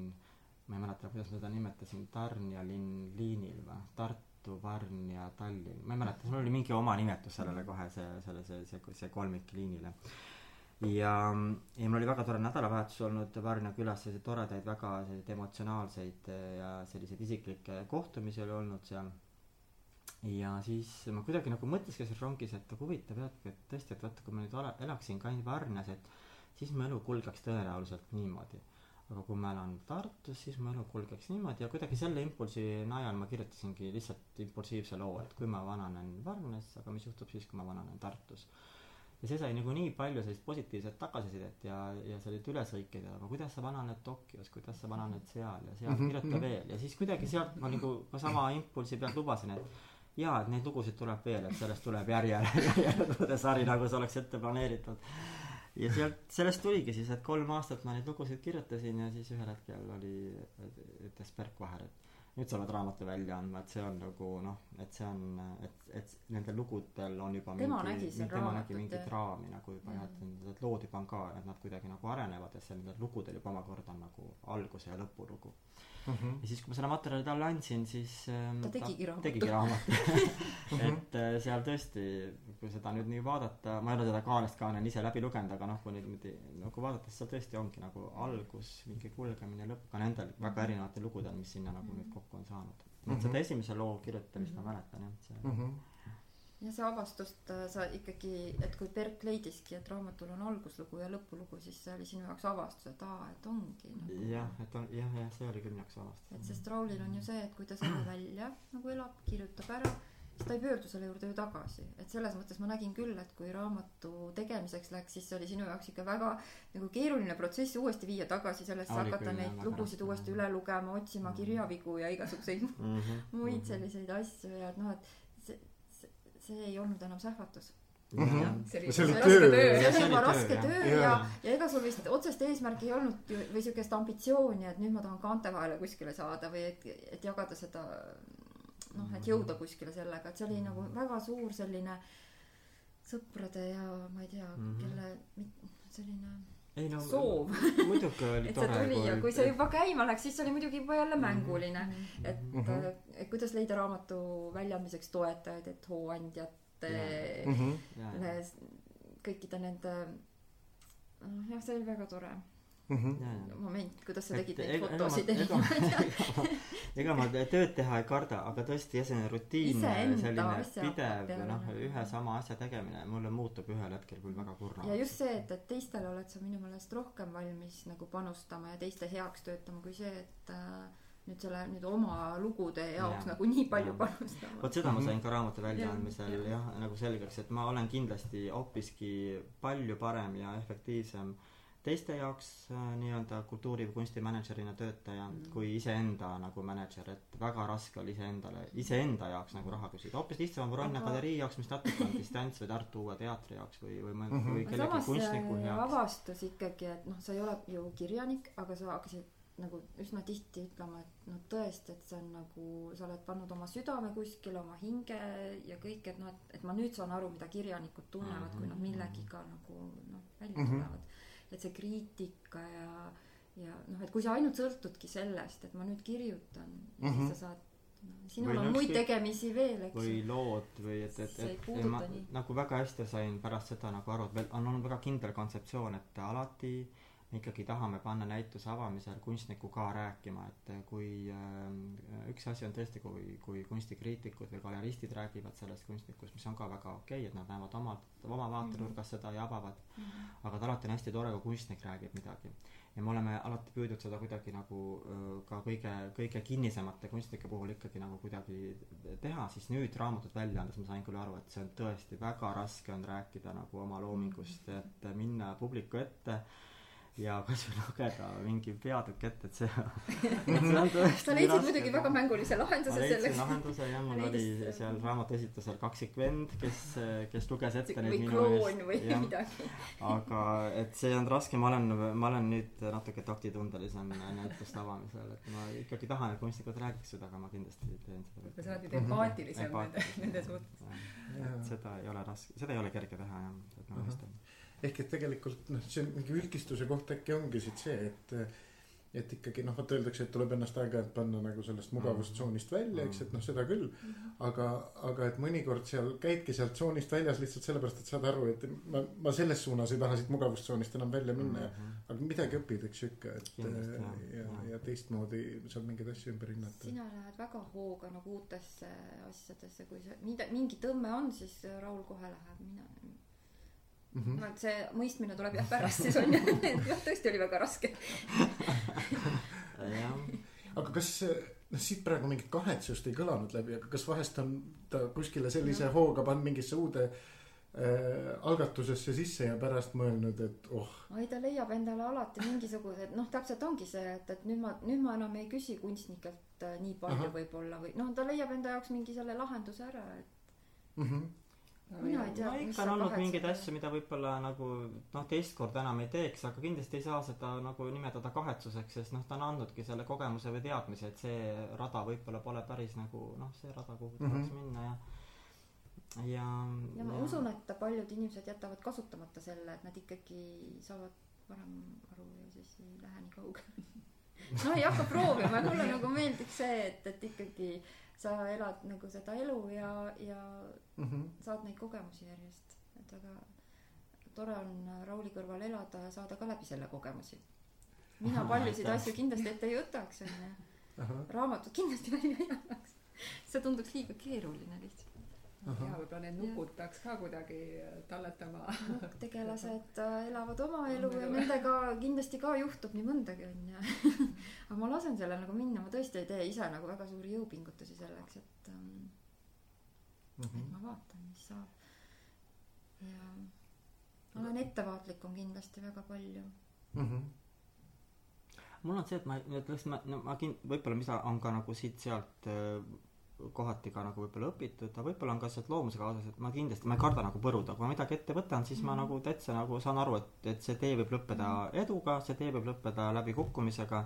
ma ei mäleta kuidas ma seda nimetasin Tarnia linn liinil või? Tartu Varn ja Tallinn. Ma ei mäleta mul oli mingi oma nimetus sellele kohe see selle see see see kolmik liinile ja ja mul oli väga tore nädalavahetus olnud Varna külas selliseid toredaid väga selliseid emotsionaalseid eh, ja selliseid isiklikke kohtumisi oli olnud seal. Ja siis ma kuidagi nagu mõtlesin rongis et nagu huvitav jah et tõesti et vaata kui ma nüüd ole, elaksin ka Varnas et siis mu elu kulgeks tõenäoliselt niimoodi. Aga kui ma elan Tartus siis mu elu kulgeks niimoodi ja kuidagi selle impulsi najal ma kirjutasingi lihtsalt impulsiivse loo et kui ma vananen Varnas aga mis juhtub siis kui ma vananen Tartus ja see sai nagu nii palju sellist positiivset tagasisidet ja ja selliseid ülesõikeid ja aga kuidas sa vananed Tokyos kuidas sa vananed seal ja seal Mhm, kirjuta mhm. veel ja siis kuidagi sealt ma nagu ka sama impulsi pealt lubasin et jaa et neid lugusid tuleb veel et sellest tuleb järjele järjelugude sari nagu see oleks ette planeeritud ja sealt sellest tuligi siis et kolm aastat ma neid lugusid kirjutasin ja siis ühel hetkel oli ütles Berk Vaher et nüüd sa pead raamatu välja andma et see on nagu noh et see on et et nendel lugudel on juba Tema mingi nägi tema nägi mingit raami nagu juba jah et Mm. need lood juba on ka et nad kuidagi nagu arenevad ja seal nendel lugudel juba omakorda on nagu alguse ja lõpulugu Mhm. ja siis kui ma selle materjali talle andsin siis ähm, Ta tegigi raamatu. tegigi raamatu et äh, seal tõesti kui seda nüüd nii vaadata ma ei ole seda kaanest kaaneni ise läbi lugenud aga noh kui nüüd niimoodi nagu vaadata siis seal tõesti ongi nagu algus mingi kulgemine lõpp ka nendel väga erinevatel lugudel mis sinna nagu nüüd kokku on saanud nii et seda esimese loo kirjutamist ma mäletan jah see Mhm. Ja see avastust äh, sa ikkagi et kui Berk leidiski et raamatul on alguslugu ja lõpulugu siis see oli sinu jaoks avastus et aa et ongi nagu jah et on jah jah see oli küll minu jaoks avastus et sest Raulil on ju see et kui ta selle välja nagu elab kirjutab ära siis ta ei pöördu selle juurde ju tagasi et selles mõttes ma nägin küll et kui raamatu tegemiseks läks siis see oli sinu jaoks ikka väga nagu keeruline protsess uuesti viia tagasi sellesse hakata küll, neid lugusid raske, uuesti üle lugema otsima Mhm. kirjavigu ja igasuguseid mm -hmm. muid selliseid asju ja et noh et see ei olnud enam sähvatus Mhm. see oli See oli raske töö. töö see oli juba raske töö Jaa. ja ja ega sul vist otsest eesmärki ei olnud ju või siukest ambitsiooni et nüüd ma tahan kaante vahele kuskile saada või et et jagada seda noh et jõuda kuskile sellega et see oli nagu väga suur selline sõprade ja ma ei tea Mhm. kelle mit- selline ei no soov muidugi oli et see tore tuli ja kui see juba käima läks siis see oli muidugi juba jälle mänguline et Mhm. et kuidas leida raamatu väljaandmiseks toetajaid et hooandjate Mhm. jaa. Les- kõikide nende noh jah see oli väga tore Mhm. Jaa, jaa. moment kuidas sa Et tegid neid ega- fotosid ega ma- ega ma- ega ma tööd teha ei karda aga tõesti jah selline rutiinne selline pidev peale noh ühe sama asja tegemine mulle muutub ühel hetkel küll väga kurvaks ja just see et et teistele oled sa minu meelest rohkem valmis nagu panustama ja teiste heaks töötama kui see et äh, nüüd selle nüüd oma lugude jaoks Jaa. nagu nii palju panustama. vot seda ma sain ka raamatu väljaandmisel Jah, jah nagu selgeks et ma olen kindlasti hoopiski palju parem ja efektiivsem teiste jaoks äh, nii-öelda kultuuri või kunstimänedžerina töötaja Mm. kui iseenda nagu mänedžer et väga raske oli iseendale iseenda jaoks nagu raha küsida hoopis lihtsam on Voronna Aga- galerii jaoks mis natuke on distants või Tartu Uue Teatri jaoks või või mõne Mhm. või aga kellegi kunstniku see jaoks avastus ikkagi, et noh, sa ei ole ju kirjanik, aga sa hakkasid nagu üsna tihti ütlema, et no tõesti, et see on nagu, sa oled pannud oma südame kuskile, oma hinge ja kõik, et noh, et, et ma nüüd saan aru, mida kirjanikud tunnevad, kui nad Mhm. millegiga nagu noh, välja Mhm. tulevad. Et see kriitika ja, ja noh, et kui sa ainult sõltudki sellest, et ma nüüd kirjutan ja Mhm. siis sa saad no, sinul on muid tegemisi veel, eks või lood või et, et, et puuduta ma nii. nagu väga hästi sain pärast seda nagu aru, et veel on olnud väga kindel kontseptsioon, et alati me ikkagi tahame panna näituse avamisel kunstnikku ka rääkima, et kui äh, üks asi on tõesti, kui, kui kunstikriitikud või galeristid räägivad sellest kunstnikust, mis on ka väga okei okay,, et nad näevad omalt, oma vaatenurgast seda ja avavad, aga et alati on hästi tore, kui kunstnik räägib midagi. ja me oleme alati püüdnud seda kuidagi nagu öö, ka kõige, kõige kinnisemate kunstnike puhul ikkagi nagu kuidagi teha, siis nüüd raamatut välja andes ma sain küll aru, et see on tõesti väga raske on rääkida nagu oma loomingust, et minna publiku ette ja kasvõi lugeda mingi peatükk ette, et see, see sa leidsid muidugi väga mängulise ma lahenduse leidsin selleks. lahenduse jah, mul oli seal raamatu esitusel kaksik vend, kes, kes luges ette neid või minu kloon või jah. midagi. aga et see on raske, ma olen, ma olen nüüd natuke taktitundelisem näituste avamisel, et ma ikkagi tahan, et kunstnikud räägiks seda, aga ma kindlasti teen seda sa oled nüüd empaatilisem nende, nende suhtes. Seda ei ole raske, seda ei ole kerge teha jah, et ma mõistan. Ehk et tegelikult noh, see mingi üldistuse koht äkki ongi siit see, et et ikkagi noh, vot öeldakse, et tuleb ennast aeg-ajalt panna nagu sellest mugavustsoonist välja, eks, et noh, seda küll. aga, aga et mõnikord seal käidki sealt tsoonist väljas lihtsalt sellepärast, et saad aru, et ma, ma selles suunas ei taha siit mugavustsoonist enam välja minna ja aga midagi õpid, eks ju ikka, et Kindlasti, ja, jah. ja teistmoodi saab mingeid asju ümber hinnata. sina lähed väga hooga nagu uutesse asjadesse, kui see mida, mingi tõmme on, siis Raul kohe läheb, mina. Mhm. no et see mõistmine tuleb jah pärast siis on ju, et jah, tõesti oli väga raske. jah, aga kas noh, siit praegu mingit kahetsust ei kõlanud läbi, aga kas vahest on ta kuskile sellise Jah. hooga pannud mingisse uude äh, algatusesse sisse ja pärast mõelnud, et oh, ei, ta leiab endale alati mingisugused, noh, täpselt ongi see, et, et nüüd ma, nüüd ma enam ei küsi kunstnikelt äh, nii palju võib-olla või noh, ta leiab enda jaoks mingi selle lahenduse ära, et mm -hmm. Mina ei tea no, ikka on olnud mingeid asju, mida võib-olla nagu noh, teist korda enam ei teeks, aga kindlasti ei saa seda nagu nimetada kahetsuseks, sest noh, ta on andnudki selle kogemuse või teadmise, et see rada võib-olla pole päris nagu noh, see rada, kuhu Mhm. tahaks minna ja ja ja ma usun, et paljud inimesed jätavad kasutamata selle, et nad ikkagi saavad varem aru ja siis ei lähe nii kaugele. no ei hakka proovima, mulle nagu meeldiks see, et, et ikkagi sa elad nagu seda elu ja, ja Mm -hmm. saad neid kogemusi järjest, et väga tore on Rauli kõrval elada ja saada ka läbi selle kogemusi. mina paljusid asju kindlasti ette ei võtaks, onju. raamatut kindlasti välja ei annaks. see tunduks liiga keeruline lihtsalt. Ja võib-olla need nupud peaks ka kuidagi talletama. tegelased äh, elavad oma elu ja nendega kindlasti ka juhtub nii mõndagi, onju. aga ma lasen sellel nagu minna, ma tõesti ei tee ise nagu väga suuri jõupingutusi selleks, et ähm, mm et -hmm. ma vaatan, mis saab. ja olen ettevaatlikum kindlasti väga palju. Mm -hmm. mul on see, et ma ütleks, ma, no ma kin-, võib-olla mis on ka nagu siit-sealt äh, kohati ka nagu võib-olla õpitud, aga võib-olla on ka sealt loomuse kaasas, et ma kindlasti, ma ei karda nagu põruda, kui ma midagi ette võtan, siis ma Mhm. nagu täitsa nagu saan aru, et, et see tee võib lõppeda eduga, see tee võib lõppeda läbikukkumisega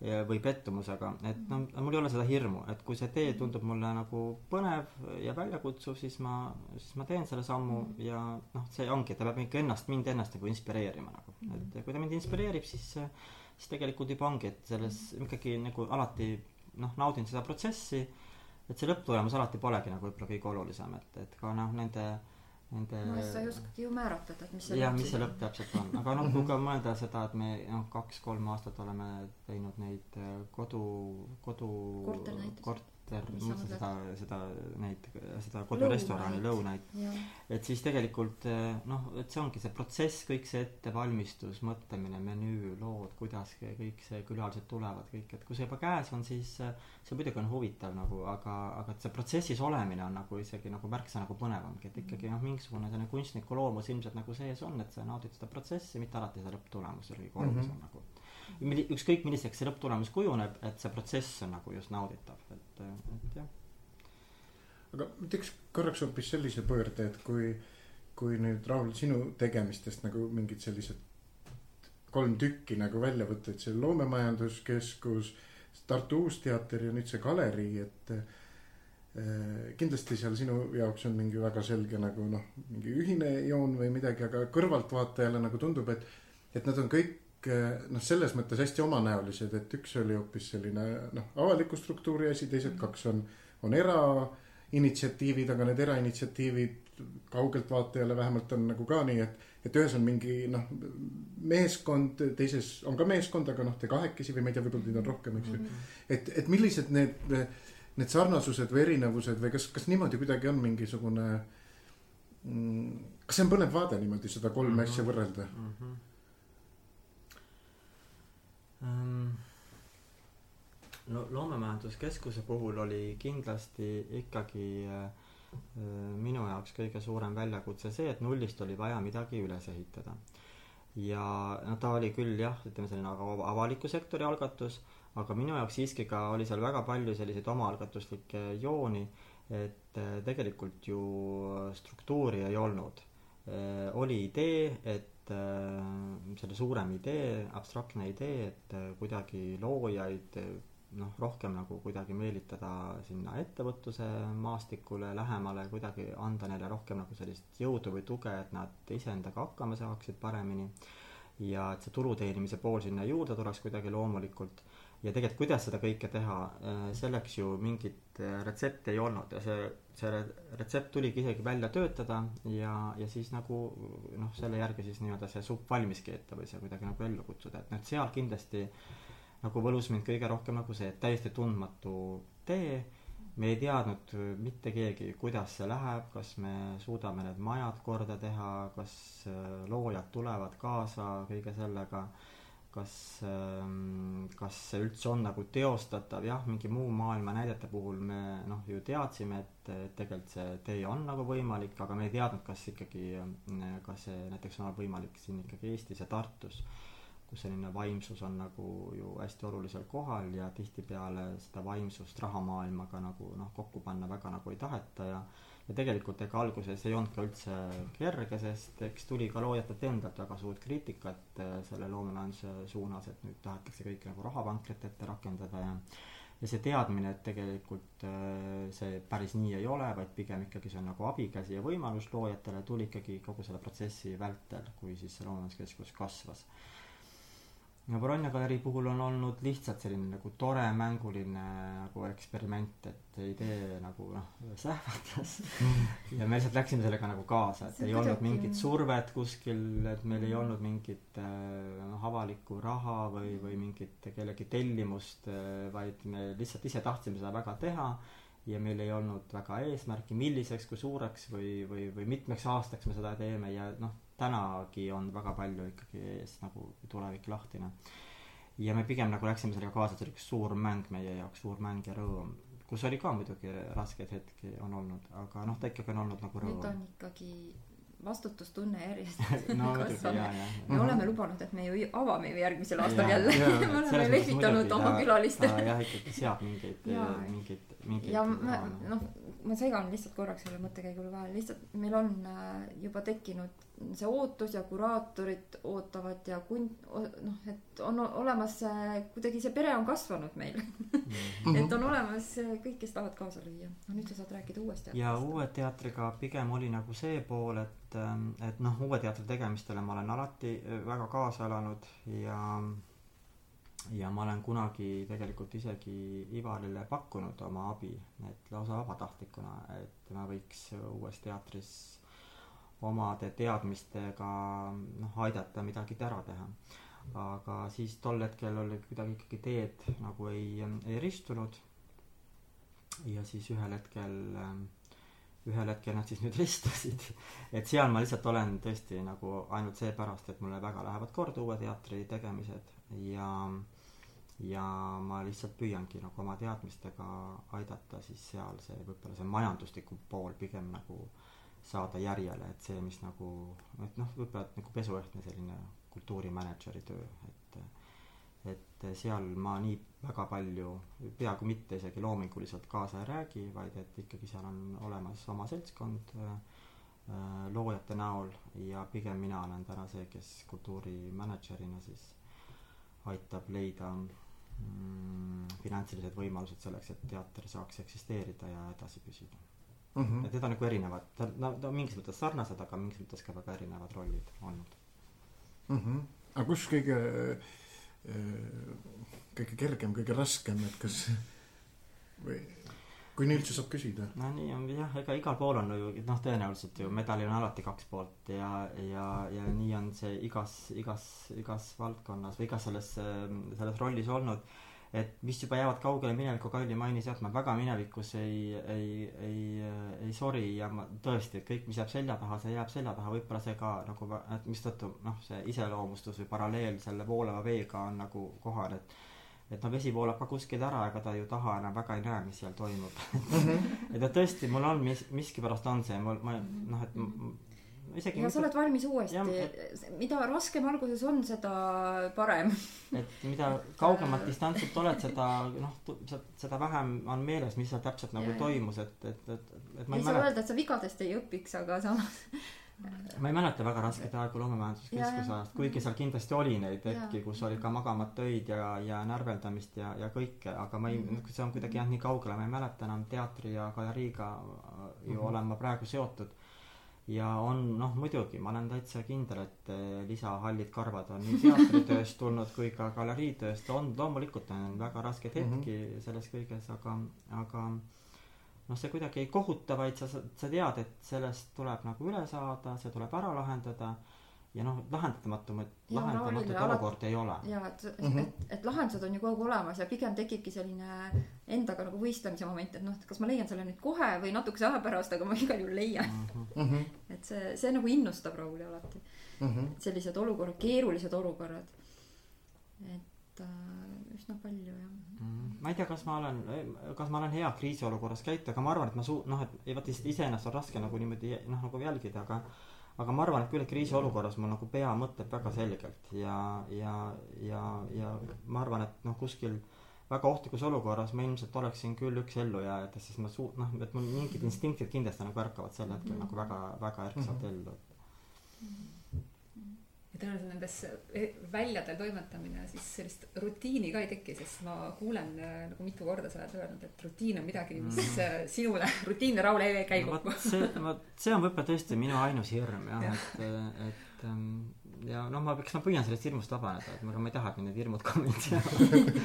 ja- või pettumusega, et noh, mul ei ole seda hirmu, et kui see tee tundub mulle nagu põnev ja väljakutsuv, siis ma, siis ma teen selle sammu ja noh, see ongi, ta peab ikka ennast, mind ennast nagu inspireerima nagu, et kui ta mind inspireerib, siis siis tegelikult juba ongi, et selles ikkagi nagu alati noh, naudin seda protsessi, et see lõpptulemus alati polegi nagu võib-olla kõige olulisem, et, et ka noh, nende, nende no sa ei oskagi ju määratleda, et mis see jah, mis see lõpp täpselt on, aga noh, kui ka mõelda seda, et me noh, kaks-kolm aastat oleme teinud neid äh, kodu, kodu Korternäitusi. korter, Mis sa mõtlesin seda, seda, neid, seda kodurestorani lõunaid. et siis tegelikult eh, noh, et see ongi see protsess, kõik see ettevalmistus, mõtlemine, menüü, lood, kuidas kõik see külalised tulevad, kõik, et kui see juba käes on, siis see muidugi on huvitav nagu, aga, aga et see protsessis olemine on nagu isegi nagu märksa nagu põnevamgi, et ikkagi noh, mingisugune selline kunstniku loomus ilmselt nagu sees on, et sa naudid seda protsessi, mitte alati seda lõpptulemus ei ole kõige olulisem mm -hmm. nagu ükskõik milliseks see lõpptulemus kujuneb, et see protsess on nagu just nauditav, et, et jah. aga ma teeks korraks hoopis sellise pöörde, et kui, kui nüüd Raul sinu tegemistest nagu mingid sellised kolm tükki nagu välja võtta, et see loomemajanduskeskus, Tartu Uusteater ja nüüd see galerii, et äh, kindlasti seal sinu jaoks on mingi väga selge nagu noh, mingi ühine joon või midagi, aga kõrvaltvaatajale nagu tundub, et, et nad on kõik Eh, noh, selles mõttes hästi omanäolised, et üks oli hoopis selline noh, avaliku struktuuri asi, teised mm. kaks on, on erainitsiatiivid, aga need erainitsiatiivid kaugelt vaatajale vähemalt on nagu ka nii, et, et ühes on mingi noh, meeskond, teises on ka meeskond, aga noh, te kahekesi või ma ei tea, võib-olla teid on rohkem, eks ju. Mm. et, et millised need, need sarnasused või erinevused või kas, kas niimoodi kuidagi on mingisugune mm,. kas see on põnev vaade niimoodi seda kolme mm -hmm. asja võrrelda mm? -hmm no loomemajanduskeskuse puhul oli kindlasti ikkagi äh, äh, minu jaoks kõige suurem väljakutse see, et nullist oli vaja midagi üles ehitada. ja no ta oli küll jah, ütleme selline avaliku sektori algatus, aga minu jaoks siiski ka oli seal väga palju selliseid omaalgatuslikke jooni, et äh, tegelikult ju struktuuri ei olnud. oli idee, et et äh, selle suurem idee, abstraktne idee, et äh, kuidagi loojaid noh, rohkem nagu kuidagi meelitada sinna ettevõtluse maastikule lähemale, kuidagi anda neile rohkem nagu sellist jõudu või tuge, et nad iseendaga hakkama saaksid paremini. ja et see tulu teenimise pool sinna juurde tuleks kuidagi loomulikult ja tegelikult, kuidas seda kõike teha, äh, selleks ju mingit äh, retsepti ei olnud ja see, see retsept tuligi isegi välja töötada ja, ja siis nagu noh, selle järgi siis nii-öelda see supp valmis keeta või see kuidagi nagu ellu kutsuda, et noh, et seal kindlasti nagu võlus mind kõige rohkem nagu see, et täiesti tundmatu tee, me ei teadnud mitte keegi, kuidas see läheb, kas me suudame need majad korda teha, kas äh, loojad tulevad kaasa kõige sellega kas, ähm, kas see üldse on nagu teostatav, jah, mingi muu maailma näidete puhul me noh, ju teadsime, et, tegelikult see tee on nagu võimalik, aga me ei teadnud, kas ikkagi, äh, kas see näiteks on võimalik siin ikkagi Eestis ja Tartus, kus selline vaimsus on nagu ju hästi olulisel kohal ja tihtipeale seda vaimsust rahamaailmaga nagu noh, kokku panna väga nagu ei taheta ja ja tegelikult ega alguses ei olnud ka üldse kerge, sest eks tuli ka loojatelt endalt väga suurt kriitikat äh, selle loomemajanduse suunas, et nüüd tahetakse kõike nagu rahavankrit ette rakendada ja ja see teadmine, et tegelikult äh, see päris nii ei ole, vaid pigem ikkagi see on nagu abikäsi ja võimalus loojatele, tuli ikkagi kogu selle protsessi vältel, kui siis see loomajanduskeskus kasvas ja Bologna galerii puhul on olnud lihtsalt selline nagu tore mänguline nagu eksperiment, et idee nagu noh, sähvatas. Ja me lihtsalt läksime sellega nagu kaasa, et ei olnud mingit survet kuskil, et meil ei olnud mingit noh, avalikku raha või, või mingit kellegi tellimust, äh, vaid me lihtsalt ise tahtsime seda väga teha. Ja meil ei olnud väga eesmärki, milliseks, kui suureks või, või, või mitmeks aastaks me seda teeme. Ja noh tänagi on väga palju ikkagi nagu tulevik lahtine. ja me pigem nagu läksime sellega kaasa, et see oli üks suur mäng meie jaoks, suur mäng ja rõõm, kus oli ka muidugi raskeid hetki on olnud, aga noh, ta ikkagi on olnud nagu rõõm. nüüd on ikkagi vastutustunne järjest no, kasvab. me oleme lubanud, et me ju avame ju järgmisel aastal jälle me oleme lehvitanud oma külalistele. jah, ikkagi seab mingeid, mingeid, mingeid. ja me, noh, ma segan lihtsalt korraks selle mõttekäigule vahele, lihtsalt meil on äh, juba tekkinud see ootus ja kuraatorid ootavad ja kun-, noh, et on olemas see, kuidagi see pere on kasvanud meil mhm. et on olemas kõik, kes tahavad kaasa lüüa. no nüüd sa saad rääkida uuest teatrist. ja uue teatriga pigem oli nagu see pool, et, ähm, et noh, uue teatri tegemistele ma olen alati äh, väga kaasa elanud ja ja ma olen kunagi tegelikult isegi Ivarile pakkunud oma abi, et lausa vabatahtlikuna, et ma võiks uues teatris omade teadmistega noh, aidata midagi ära teha. aga siis tol hetkel oli kuidagi ikkagi teed nagu ei, ei ristunud. ja siis ühel hetkel, ühel hetkel nad siis nüüd ristusid. et seal ma lihtsalt olen tõesti nagu ainult seepärast, et mulle väga lähevad korda uue teatri tegemised ja ja ma lihtsalt püüangi nagu oma teadmistega aidata siis seal see võib-olla see majanduslikum pool pigem nagu saada järjele, et see, mis nagu, et noh, võib-olla nagu pesuehtne selline kultuurimänedžeri töö, et et seal ma nii väga palju, peaaegu mitte isegi loominguliselt kaasa ei räägi, vaid et ikkagi seal on olemas oma seltskond äh, loojate näol ja pigem mina olen täna see, kes kultuurimänedžerina siis aitab leida mm, finantsilised võimalused selleks, et teater saaks eksisteerida ja edasi püsida mm. -hmm. et need on nagu erinevad, ta, no ta on mingis mõttes sarnased, aga mingis mõttes ka väga erinevad rollid olnud mm. -hmm. aga kus kõige, äh, kõige kergem, kõige raskem, et kas või kui nii üldse saab küsida? no nii on jah, ega igal pool on ju noh, tõenäoliselt ju medalil on alati kaks poolt ja, ja, ja nii on see igas, igas, igas valdkonnas või igas selles, selles rollis olnud. et mis juba jäävad kaugele minevikku, Kaili mainis jah, et ma väga minevikus ei, ei, ei, ei sori ja ma tõesti, et kõik, mis jääb selja taha, see jääb selja taha, võib-olla see ka nagu, et mistõttu noh, see iseloomustus või paralleel selle voolava veega on nagu kohal, et et no vesi voolab ka kuskilt ära, ega ta ju taha enam väga ei näe, mis seal toimub. Et et tõesti, mul on mis, miskipärast on see, mul, ma noh, et isegi ja sa oled valmis uuesti, mida raskem alguses on, seda parem. Et mida kaugemat distantsilt oled, seda noh, seda vähem on meeles, mis seal täpselt nagu ja, toimus, et, et, et, et ma ei, ei saa öelda, et sa vigadest ei õpiks, aga samas ma ei mäleta väga raskeid aegu Loomemajanduskeskuse ajast, kuigi seal kindlasti oli neid hetki, kus oli ka magamata öid ja, ja närveldamist ja, ja kõike, aga ma ei -hmm. see on kuidagi jäänud nii kaugele, ma ei mäleta enam teatri ja galeriiga ju mm -hmm. olen ma praegu seotud. ja on noh, muidugi, ma olen täitsa kindel, et eh, lisahallid karvad on nii teatritööst tulnud kui ka galeriitööst, on loomulikult on väga raskeid hetki mm -hmm. selles kõiges, aga, aga noh, see kuidagi ei kohuta, vaid sa, sa tead, et sellest tuleb nagu üle saada, see tuleb ära lahendada ja noh, lahendamatu, lahendamatut olukorda ei ole. ja et mm, -hmm. et, et lahendused on ju kogu aeg olemas ja pigem tekibki selline endaga nagu võistlemise moment, et noh, et kas ma leian selle nüüd kohe või natukese aja pärast, aga ma igal juhul leian mm. -hmm. et see, see nagu innustab Rauli alati mm. -hmm. sellised olukorrad, keerulised olukorrad. et äh, üsna palju jah. Ma ei tea, kas ma olen, kas ma olen hea kriisiolukorras käituja, aga ma arvan, et ma suu-, noh, et vaata iseenesest on raske nagu niimoodi noh, nagu jälgida, aga aga ma arvan, et küll, et kriisiolukorras mul nagu pea mõtleb väga selgelt ja, ja, ja, ja ma arvan, et noh, kuskil väga ohtlikus olukorras ma ilmselt oleksin küll üks ellujääjatest, sest ma suu-, noh, et mul mingid instinktid kindlasti nagu ärkavad sel hetkel mm -hmm. nagu väga, väga ärksalt -hmm. ellu, mm. -hmm ja tõenäoliselt nendes e-, väljadel toimetamine siis sellist rutiini ka ei teki, sest ma kuulen äh, nagu mitu korda sa oled öelnud, et rutiin on midagi, mis mm. sinule, rutiinne Raul ei käi kokku. see, vot see on võib-olla tõesti minu ainus hirm jah ja., et, et ähm, ja noh, ma, eks ma püüan sellest hirmust vabaneda, et aga ma ei taha, et need hirmud ka mind seavad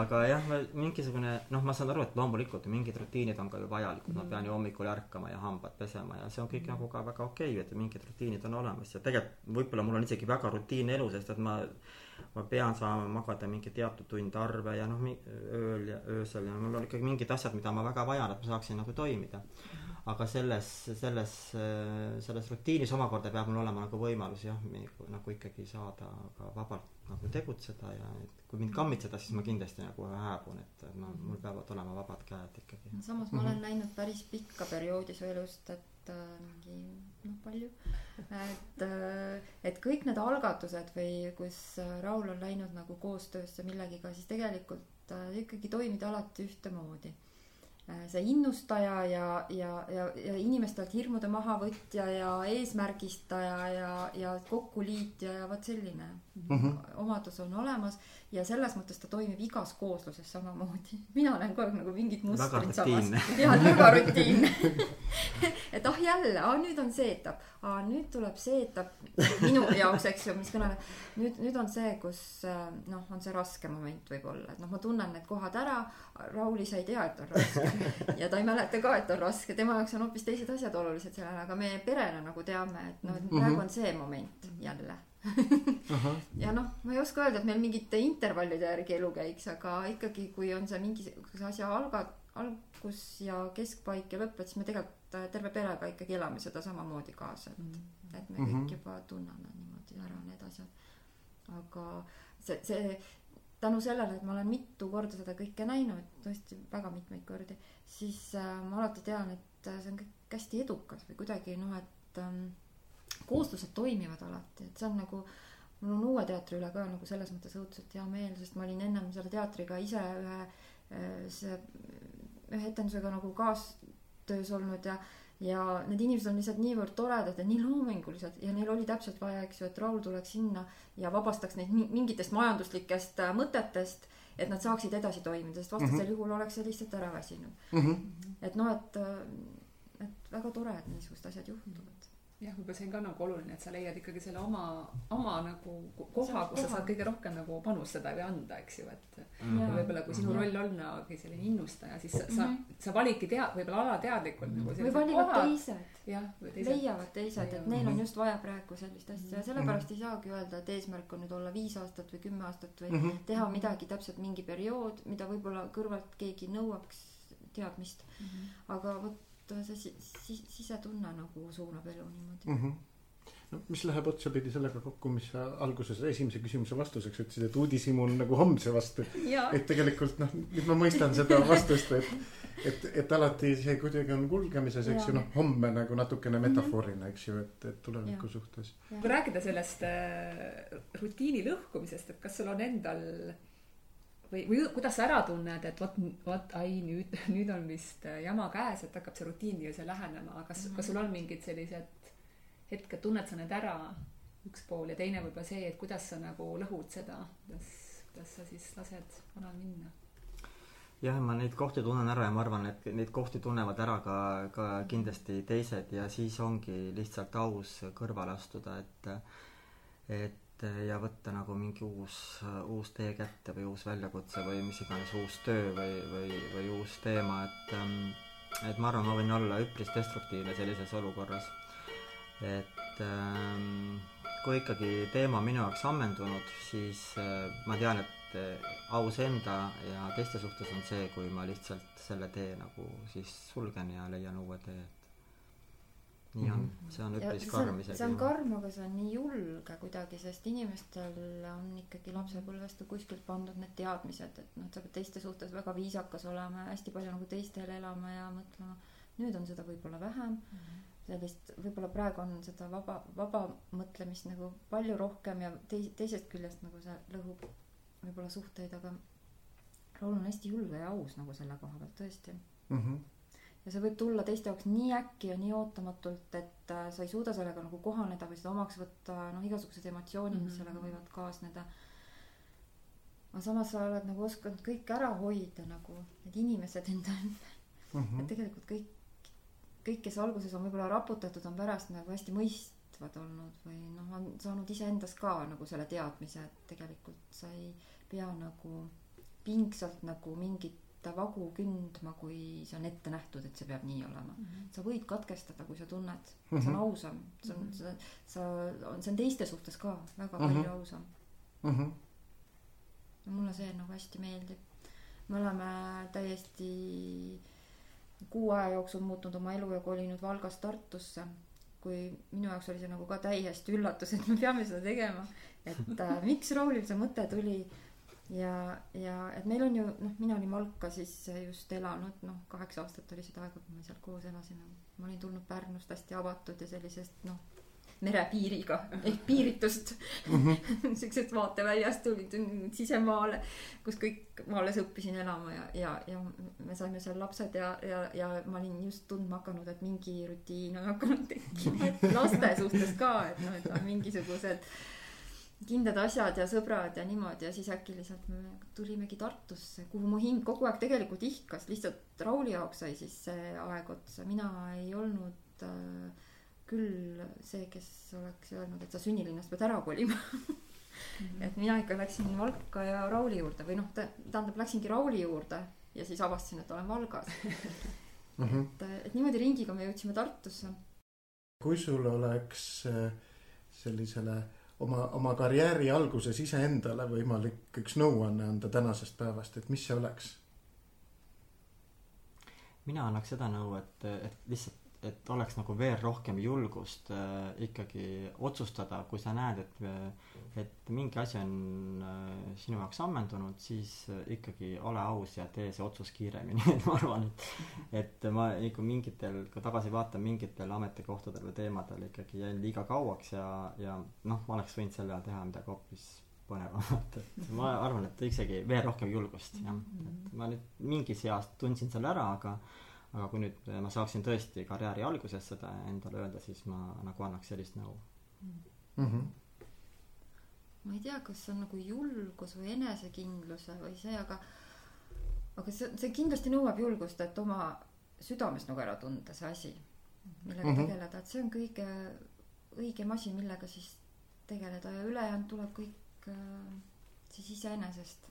aga jah, mingisugune noh, ma saan aru, et loomulikult mingid rutiinid on ka ju vajalikud mm, ma pean ju hommikul ärkama ja hambad pesema ja see on kõik mm nagu ka väga okei okay,, et mingid rutiinid on olemas ja tegelikult võib-olla mul on isegi väga rutiinne elu, sest et ma ma pean saama magada mingi teatud tund arve ja noh, ööl ja öösel ja mul on ikkagi mingid asjad, mida ma väga vajan, et ma saaksin nagu toimida mm. Aga selles, selles, selles rutiinis omakorda peab mul olema nagu võimalus jah, nagu ikkagi saada ka vabalt nagu tegutseda ja et kui mind kammitseda, siis ma kindlasti nagu hääbun, et ma, mul peavad olema vabad käed ikkagi. samas ma olen mm -hmm. näinud päris pikka perioodi su elust, et äh, mingi noh, palju, et äh,, et kõik need algatused või kus Raul on läinud nagu koostöösse millegiga, siis tegelikult äh, ikkagi toimid alati ühtemoodi see innustaja ja, ja, ja, ja inimestelt hirmude mahavõtja ja eesmärgistaja ja, ja kokkuliitja ja vot selline mm -hmm. omadus on olemas ja selles mõttes ta toimib igas koosluses samamoodi. mina näen kogu aeg nagu mingit mustrit samas. jah, väga rutiinne et ah jälle, ah nüüd on see etapp, ah nüüd tuleb see etapp minu jaoks, eks ju, mis kõneleb. nüüd, nüüd on see, kus äh, noh, on see raske moment võib-olla, et noh, ma tunnen need kohad ära. Rauli, sa ei tea, et on raske ja ta ei mäleta ka, et on raske, tema jaoks on hoopis teised asjad olulised sellele, aga meie perena nagu teame, et noh, et praegu mhm. on see moment jälle ja noh, ma ei oska öelda, et meil mingite intervallide järgi elu käiks, aga ikkagi, kui on see mingisuguse asja alga-, algus ja keskpaik ja lõpp, et siis me tegelikult äh, terve perega ikkagi elame seda samamoodi kaasa, et, mm. et me kõik mm -hmm. juba tunneme niimoodi ära need asjad. aga see, see tänu sellele, et ma olen mitu korda seda kõike näinud, tõesti väga mitmeid kordi, siis äh, ma alati tean, et äh, see on kõik hästi edukas või kuidagi noh, et ähm, kooslused toimivad alati, et see on nagu mul on uue teatri üle ka nagu selles mõttes õudselt hea meel, sest ma olin ennem selle teatriga ise ühe äh, see ühe etendusega nagu kaastöös olnud ja ja need inimesed on lihtsalt niivõrd toredad ja nii loomingulised ja neil oli täpselt vaja, eks ju, et Raul tuleks sinna ja vabastaks neid mi- mingitest majanduslikest äh, mõtetest, et nad saaksid edasi toimida, sest vastasel mm -hmm. juhul oleks see lihtsalt ära väsinud. et noh, et, et väga tore, et niisugused asjad juhtuvad. jah, võib-olla see on ka nagu oluline, et sa leiad ikkagi selle oma, oma nagu ko- koha, kus sa saad kõige rohkem nagu panustada või anda, eks ju, et Mhm. Jaa. võib-olla kui sinu roll ongi selline innustaja, siis sa, sa Mhm., sa validki tea-, võib-olla alateadlikult nagu või valivad kohad. teised, jah, või teised. leiavad teised, et neil on Mhm. just vaja praegu sellist asja ja Mhm. sellepärast ei saagi öelda, et eesmärk on nüüd olla viis aastat või kümme aastat või Mhm. teha midagi täpselt mingi periood, mida võib-olla kõrvalt keegi nõuaks teadmist, aga vot see si- si- sisetunne nagu suunab elu niimoodi. Mhm. no mis läheb otsapidi sellega kokku, mis sa alguses esimese küsimuse vastuseks ütlesid, et uudishimu on nagu homse vastu. et tegelikult noh, nüüd ma mõistan seda vastust, et, et, et alati see kuidagi on kulgemises, eks ju, noh, homme nagu natukene metafoorina, eks ju, et, et tuleviku Jaa. suhtes. kui rääkida sellest äh, rutiini lõhkumisest, et kas sul on endal või, või kuidas sa ära tunned, et vot, vot ai nüüd, nüüd on vist äh, jama käes, et hakkab see rutiin nii-öelda lähenema, kas mm. -hmm. kas sul on mingid sellised hetked, tunned sa need ära, üks pool ja teine võib-olla see, et kuidas sa nagu lõhud seda, kuidas, kuidas sa siis lased vanal minna? jah, ma neid kohti tunnen ära ja ma arvan, et neid kohti tunnevad ära ka, ka kindlasti teised ja siis ongi lihtsalt aus kõrvale astuda, et et ja võtta nagu mingi uus, uus tee kätte või uus väljakutse või mis iganes uus töö või, või, või uus teema, et ähm, et ma arvan, ma võin olla üpris destruktiivne sellises olukorras. et ähm, kui ikkagi teema on minu jaoks ammendunud, siis äh, ma tean, et äh, aus enda ja teiste suhtes on see, kui ma lihtsalt selle tee nagu siis sulgen ja leian uue tee, et nii on, see on üpris see karm on, isegi. see on karm, aga see on nii julge kuidagi, sest inimestel on ikkagi lapsepõlvest kuskilt pandud need teadmised, et noh, sa pead teiste suhtes väga viisakas olema ja hästi palju nagu teistele elama ja mõtlema. nüüd on seda võib-olla vähem, sellist, võib-olla praegu on seda vaba, vaba mõtlemist nagu palju rohkem ja tei-, teisest küljest nagu see lõhub võib-olla suhteid, aga Raul on hästi julge ja aus nagu selle koha pealt tõesti Mhm. Ja see võib tulla teiste jaoks nii äkki ja nii ootamatult, et äh, sa ei suuda sellega nagu kohaneda või seda omaks võtta, noh, igasugused emotsioonid, mis Mhm. sellega võivad kaasneda. aga samas sa oled nagu osanud kõike ära hoida nagu need inimesed enda ümber, Mhm. et tegelikult kõik, kõik, kes alguses on võib-olla raputatud, on pärast nagu hästi mõistvad olnud või noh, on saanud iseendas ka nagu selle teadmise, et tegelikult sa ei pea nagu pingsalt nagu mingit vagu kündma, kui see on ette nähtud, et see peab nii olema. sa võid katkestada, kui sa tunned, see on Mhm. ausam, see on, sa, sa, on, see on teiste suhtes ka väga Mhm. palju ausam. Mhm. mulle see nagu hästi meeldib. me oleme täiesti kuu aja jooksul muutnud oma elu ja kolinud Valgast Tartusse. kui minu jaoks oli see nagu ka täiesti üllatus, et me peame seda tegema, et äh, miks Raulil see mõte tuli ja, ja et meil on ju noh, mina olin Valka siis just elanud, noh, kaheksa aastat oli seda aega, kui me seal koos elasime. ma olin tulnud Pärnust hästi avatud ja sellisest noh, merepiiriga ehk piiritust siuksest vaateväljast tulid sisemaale, kus kõik, ma alles õppisin elama ja, ja, ja me saime seal lapsed ja, ja, ja ma olin just tundma hakanud, et mingi rutiin on hakanud tekkima, laste suhtes ka, et noh, et on mingisugused kindlad asjad ja sõbrad ja niimoodi ja siis äkiliselt me tulimegi Tartusse, kuhu mu hing kogu aeg tegelikult ihkas, lihtsalt Rauli jaoks sai siis see aeg otsa, mina ei olnud äh, küll see, kes oleks öelnud, et sa sünnilinnast pead ära kolima. et mina ikka läksin Valka ja Rauli juurde või noh, tähendab läksingi Rauli juurde ja siis avastasin, et olen Valgas. Mhm. et, et niimoodi ringiga me jõudsime Tartusse. kui sul oleks äh, sellisele oma, oma karjääri alguses iseendale võimalik üks nõuanne anda tänasest päevast, et mis see oleks? mina annaks seda nõu, et, et lihtsalt, et oleks nagu veel rohkem julgust äh, ikkagi otsustada, kui sa näed, et et mingi asi on äh, sinu jaoks ammendunud, siis äh, ikkagi ole aus ja tee see otsus kiiremini et ma arvan, et et ma ikka mingitel, kui tagasi vaatan, mingitel ametikohtadel või teemadel ikkagi jäin liiga kauaks ja, ja noh, ma oleks võinud sel ajal teha midagi hoopis põnevamat, et ma arvan, et isegi veel rohkem julgust, jah. et ma nüüd mingis eas tundsin selle ära, aga aga kui nüüd ma saaksin tõesti karjääri alguses seda endale öelda, siis ma nagu annaks sellist nõu mm. -hmm. ma ei tea, kas see on nagu julgus või enesekindluse või see, aga aga see, see kindlasti nõuab julgust, et oma südames nagu ära tunda see asi, millega mm -hmm. tegeleda, et see on kõige õigem asi, millega siis tegeleda ja ülejäänud tuleb kõik äh, siis iseenesest.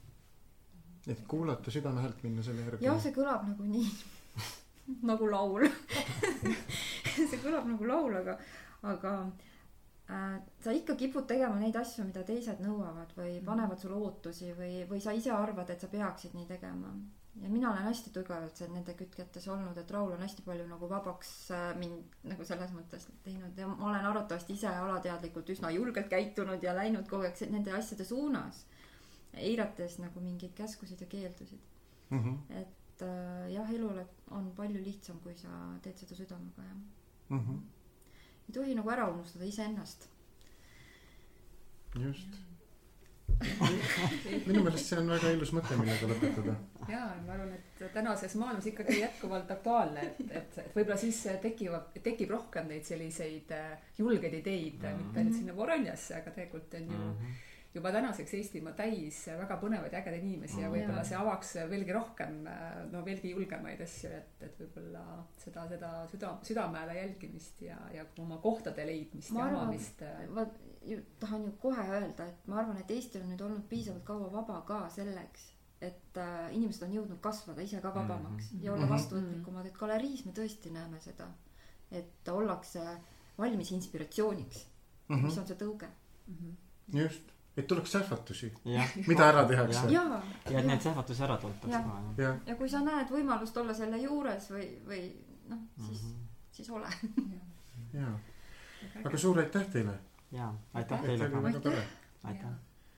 et kuulata südame häält, minna selle järgi. jah, see kõlab nagu nii nagu laul see kõlab nagu laul, aga, aga äh, sa ikka kipud tegema neid asju, mida teised nõuavad või mhm. panevad sulle ootusi või, või sa ise arvad, et sa peaksid nii tegema. ja mina olen hästi tugevalt see nende kütketes olnud, et Raul on hästi palju nagu vabaks äh, mind nagu selles mõttes teinud ja ma olen arvatavasti ise alateadlikult üsna julgelt käitunud ja läinud kogu aeg nende asjade suunas. eirates nagu mingeid käskusid ja keeldusid mm. -hmm. et et äh, jah, elu on palju lihtsam, kui sa teed seda südamega, jah mm. -hmm. ei tohi nagu ära unustada iseennast. just minu meelest see on väga ilus mõte, millega lõpetada. jaa, ma arvan, et tänases maailmas ikkagi jätkuvalt aktuaalne, et, et, et võib-olla siis tekivad, tekib rohkem neid selliseid äh, julgeid ideid mm, -hmm. mitte ainult sinna Voronjasse, aga tegelikult on ju mm -hmm juba tänaseks Eestimaa täis väga põnevaid ja ägedaid inimesi ja võib-olla see avaks veelgi rohkem no veelgi julgemaid asju, et, et võib-olla seda, seda süda, südameääle jälgimist ja, ja oma kohtade leidmist ma ja arvan, omamist. ma ju tahan ju kohe öelda, et ma arvan, et Eesti on nüüd olnud piisavalt kaua vaba ka selleks, et äh, inimesed on jõudnud kasvada ise ka vabamaks mm -hmm. ja olla mhm. vastuvõtlikumad, et galeriis me tõesti näeme seda, et ollakse valmis inspiratsiooniks mm, -hmm. mis on see tõuge mm. -hmm. just et tuleks sähvatusi, mida ära tehakse. ja, ja et neid sähvatusi ära tuntaks ka. ja, ja kui sa näed võimalust olla selle juures või, või noh, siis mm, -hmm. siis ole. jaa, aga suur aitäh teile. jaa, aitäh teile ka. aitäh.